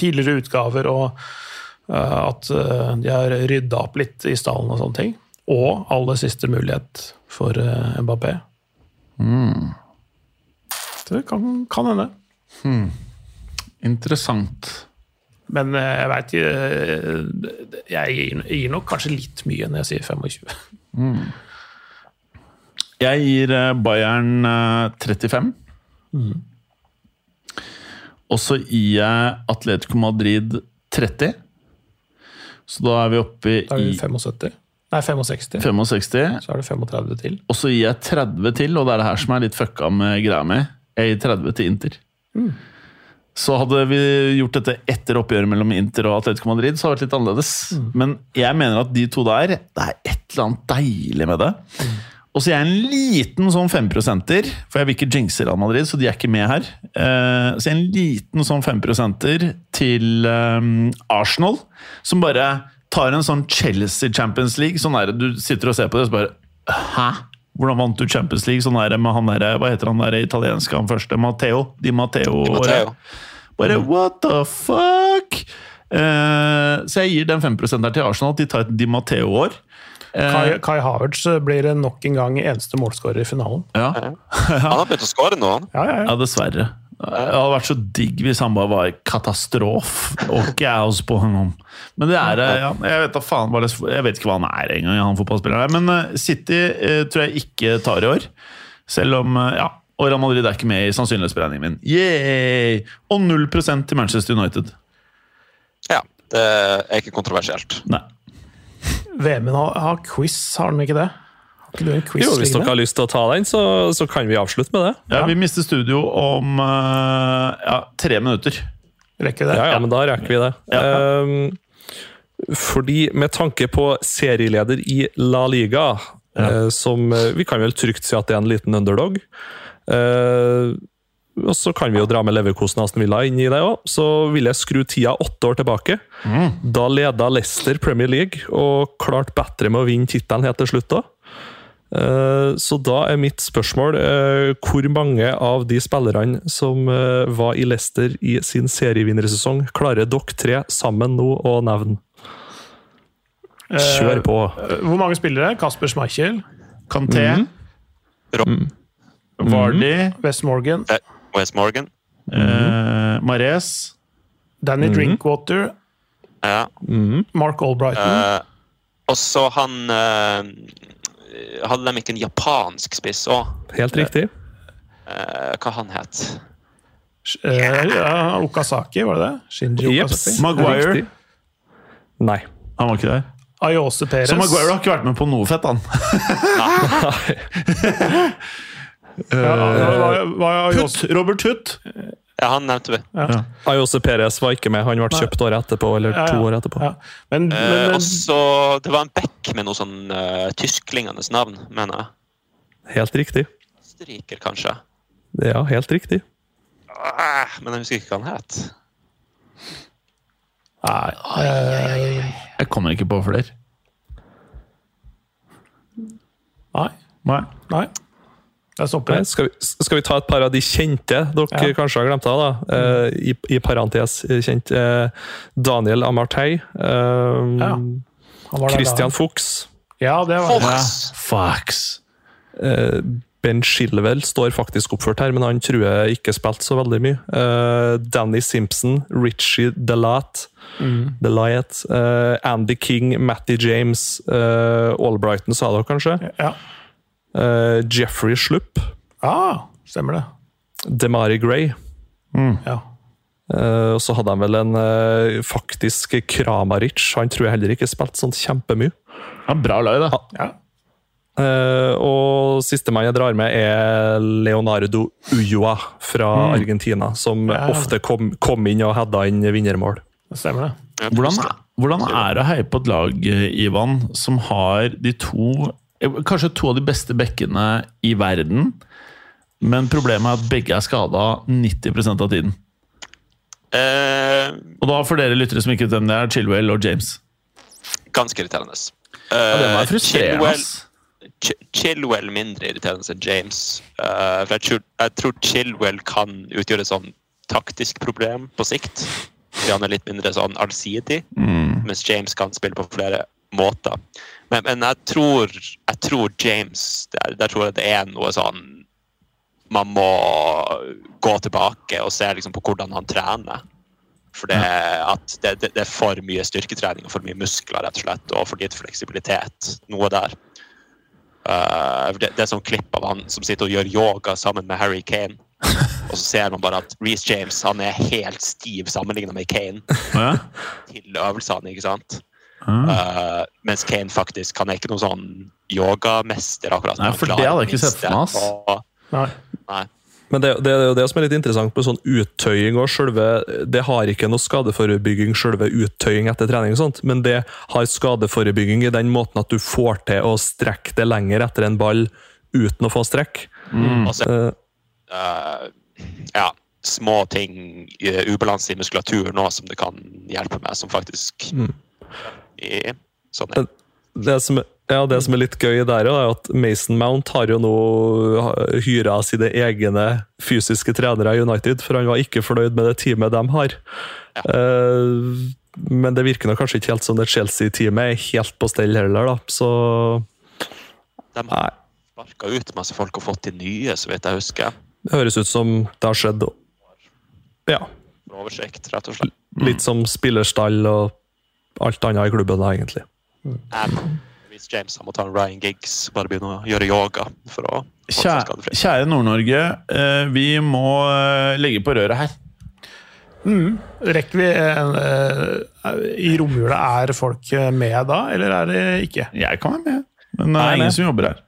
tidligere utgaver og eh, at eh, de har rydda opp litt i stallen og sånne ting, og aller siste mulighet for Mbappé Det kan, kan hende. Interessant. Men eh, jeg veit Jeg gir, nok kanskje litt mye når jeg sier 25. Jeg gir eh, Bayern eh, 35. Og så gir jeg Atletico Madrid 30. Så da er vi oppe Da er vi 75. Nei, 65. 65. Så er det 35 til. Og så gir jeg 30 til, og det er det her som er litt fucka med greia mi. Jeg gir 30 til Inter. Så hadde vi gjort dette etter oppgjøret mellom Inter og Atletico Madrid, så hadde det vært litt annerledes. Men jeg mener at de to der, det er et eller annet deilig med det. Og så er jeg en liten sånn 5-prosenter, for jeg vil ikke jinxe Real Madrid, så de er ikke med her. Eh, Så jeg er en liten sånn 5-prosenter til eh, Arsenal, som bare tar en sånn Chelsea Champions League. Sånn er det, du sitter og ser på det, og så bare Hæ? Hvordan vant du Champions League? Sånn er det med han der, hva heter han der italienske, han første? Matteo? Di Matteo. Matteo. Bare what the fuck? Eh, så jeg gir den 5% der til Arsenal. at De tar et Di Matteo-år. Kai, Kai Havertz blir nok en gang eneste målskårer i finalen. Ja. Han har begynt å skåre nå, han. Ja, ja, ja. ja, dessverre. Det hadde vært så digg hvis han bare var katastrof og kaos på ham. Men det er ja, Jeg vet faen Jeg vet ikke hva han er engang, han fotballspilleren. Men eh, City eh, tror jeg ikke tar i år. Selv om eh, Ja. Og Real Madrid er ikke med i sannsynlighetsberegningen min. Yay! Og 0% til Manchester United. Ja, det er ikke kontroversielt. Nei. VM-en har, har quiz, har den ikke det? Ikke du en quiz Jo, hvis dere har lyst til å ta den, så, så kan vi avslutte med det. Ja, Vi mister studio om eh, ja, tre minutter. Rekker vi det? Ja, ja, men da rekker vi det. Ja. Ehm, fordi med tanke på serieleder i La Liga, uh, som eh, vi kan vel trygt si at det er en liten underdog uh, og så kan vi jo dra med Leverkosen og Aston Villa inn i det òg. Så vil jeg skru tida åtte år tilbake. Da leda Leicester Premier League og klarte bedre med å vinne tittelen helt til slutt da. Eh, Så da er mitt spørsmål eh, hvor mange av de spillerne som eh, var i Leicester i sin serievinnersesong, klarer dere tre sammen nå å nevne? Kjør på. Eh, Hvor mange spillere? Kasper Schmeichel, Kanté, Rob Vardy, West Morgan, eh, Wes Morgan. eh, Mares Danny Drinkwater, Ja. Mark Albrighton. Eh, og så han eh, Hadde de ikke en japansk spiss òg? Helt riktig. hva han het eh, ja, Okazaki, var det det? Shinji Jeps. Okazaki. Maguire. Riktig. Nei. Han var ikke der. Ayose Perez. Så Maguire har ikke vært med på noe fett, han. Ja, hva, hva, Ayose, Hutt, Robert Hutt. Ja, han nevnte vi. Ayose Perez var ikke med. Han ble kjøpt året etterpå, eller Ja, ja. to år etterpå. Ja. Men, Eh, men og så Det var en bekk med noe sånn uh, tysklingende navn, mener jeg. Helt riktig. Striker, kanskje. Ja, helt riktig. Ah, men jeg husker ikke hva han het. nei, eh, Jeg kommer ikke på flere. nei, Nei. nei. Jeg Nei, skal, vi, skal vi ta et par av de kjente dere Ja. kanskje har glemt av? da? Eh, i, I parentes eh, kjent. Eh, Daniel Amartey. Eh, Ja. Han var der Christian. Fuchs. Ja, det var det. Fox! Eh, ben Shilwell står faktisk oppført her, men han tror jeg ikke spilte så veldig mye. Eh, Danny Simpson, Richie Delat, Delayet, eh, Andy King, Matty James, eh, Albrighton sa dere kanskje? Ja. Eh, Jeffrey Slupp, Ah, stemmer det. Demari Gray. Ja. Uh, og så hadde han vel en uh, faktisk Kramaric. Han tror jeg heller ikke spilte sånn kjempemye. Ja, bra lag, da. ja. Uh, og sistemann jeg drar med, er Leonardo Ulloa fra Argentina. Som Ja. ofte kom, kom inn og hadde inn vinnermål. Det Stemmer det. Hvordan, hvordan er det å heie på et lag, Ivan, som har de to Kanskje to av de beste bekkene i verden, men problemet er at begge er skada 90% av tiden. Eh, Og da for dere lyttere som ikke vet hvem det er, Chilwell og James. ganske irriterende. Ja, det var Eh, frustrerende. Chilwell. Ch- Chilwell mindre irriterende enn James. Eh, for jeg tror, jeg tror Chilwell kan utgjøre et sånn taktisk problem på sikt. Fordi han er litt mindre sånn allsidig, mens James kan spille på flere måter. Men, men jeg, tror, jeg tror James der, der tror jeg det er noe sånn Man må gå tilbake og se liksom på hvordan han trener. For det, det, det, det er for mye styrketrening og for mye muskler rett og slett, og for litt fleksibilitet. Noe der. Uh, det, er sånn klipp av han som sitter og gjør yoga sammen med Harry Kane. Og så ser man bare at Reece James han er helt stiv sammenlignet med Kane Ja. til øvelsene. ikke sant? Uh, mens Kane faktisk han er ikke noen sånn yogamester. akkurat. Nei, for det hadde jeg ikke sett for meg, ass. Nei. Nei. Men det, det er jo det som er litt interessant med sånn uttøying og selve Det har ikke noe skadeforebygging, selve uttøying etter trening, og sånt, men det har skadeforebygging i den måten at du får til å strekke det lenger etter en ball uten å få strekk. Mm. så Eh, uh, ja, små ting, uh, ubalanse i muskulaturen òg, som det kan hjelpe med, som faktisk Mm. I, Eh, det som, ja, det som er litt gøy der, er at Mason Mount har jo nå hyra sine egne fysiske trenere i United, for han var ikke fornøyd med det teamet de har. Eh, men det virker nok kanskje ikke helt som det Chelsea-teamet er helt på stell heller, da. Så De har sparka ut masse folk og fått inn nye, så vidt jeg husker. Det høres ut som det har skjedd. Ja. Oversikt, rett og slett. Litt som spillerstall og alt annet i klubben, da, egentlig. Mm. hvis James må ta en Ryan Giggs, bare begynne å gjøre yoga for å Kjære, kjære Nord-Norge, eh, vi må eh, legge på røret her. Rekker vi eh, I romjula, er folk med da, eller er det ikke? Jeg kan være med, men det er ingen som jobber her.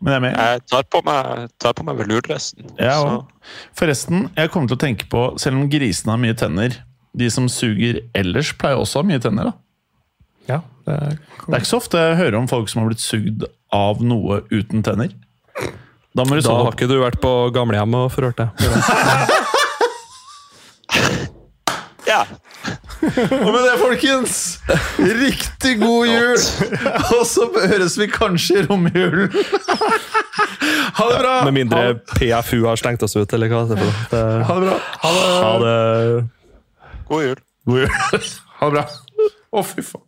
Men jeg er med. Jeg tar på meg, tar på meg velurdressen. Ja, så- Forresten, jeg kommer til å tenke på, selv om grisene har mye tenner, de som suger ellers, pleier også å ha mye tenner. da. Ja, det Det er ikke så ofte jeg hører om folk som har blitt sugd av noe uten tenner. Da må du Da sånn har ikke du vært på gamlehjem og forhørt deg. Ja. Og med det, folkens, riktig god jul! Og så høres vi kanskje i romjulen. Ha det bra! Med mindre PFU har stengt oss ut, eller hva det er. for. Det- Ha det bra. Ha det. Ha det. God jul. God jul. Ha det bra. Å, fy faen.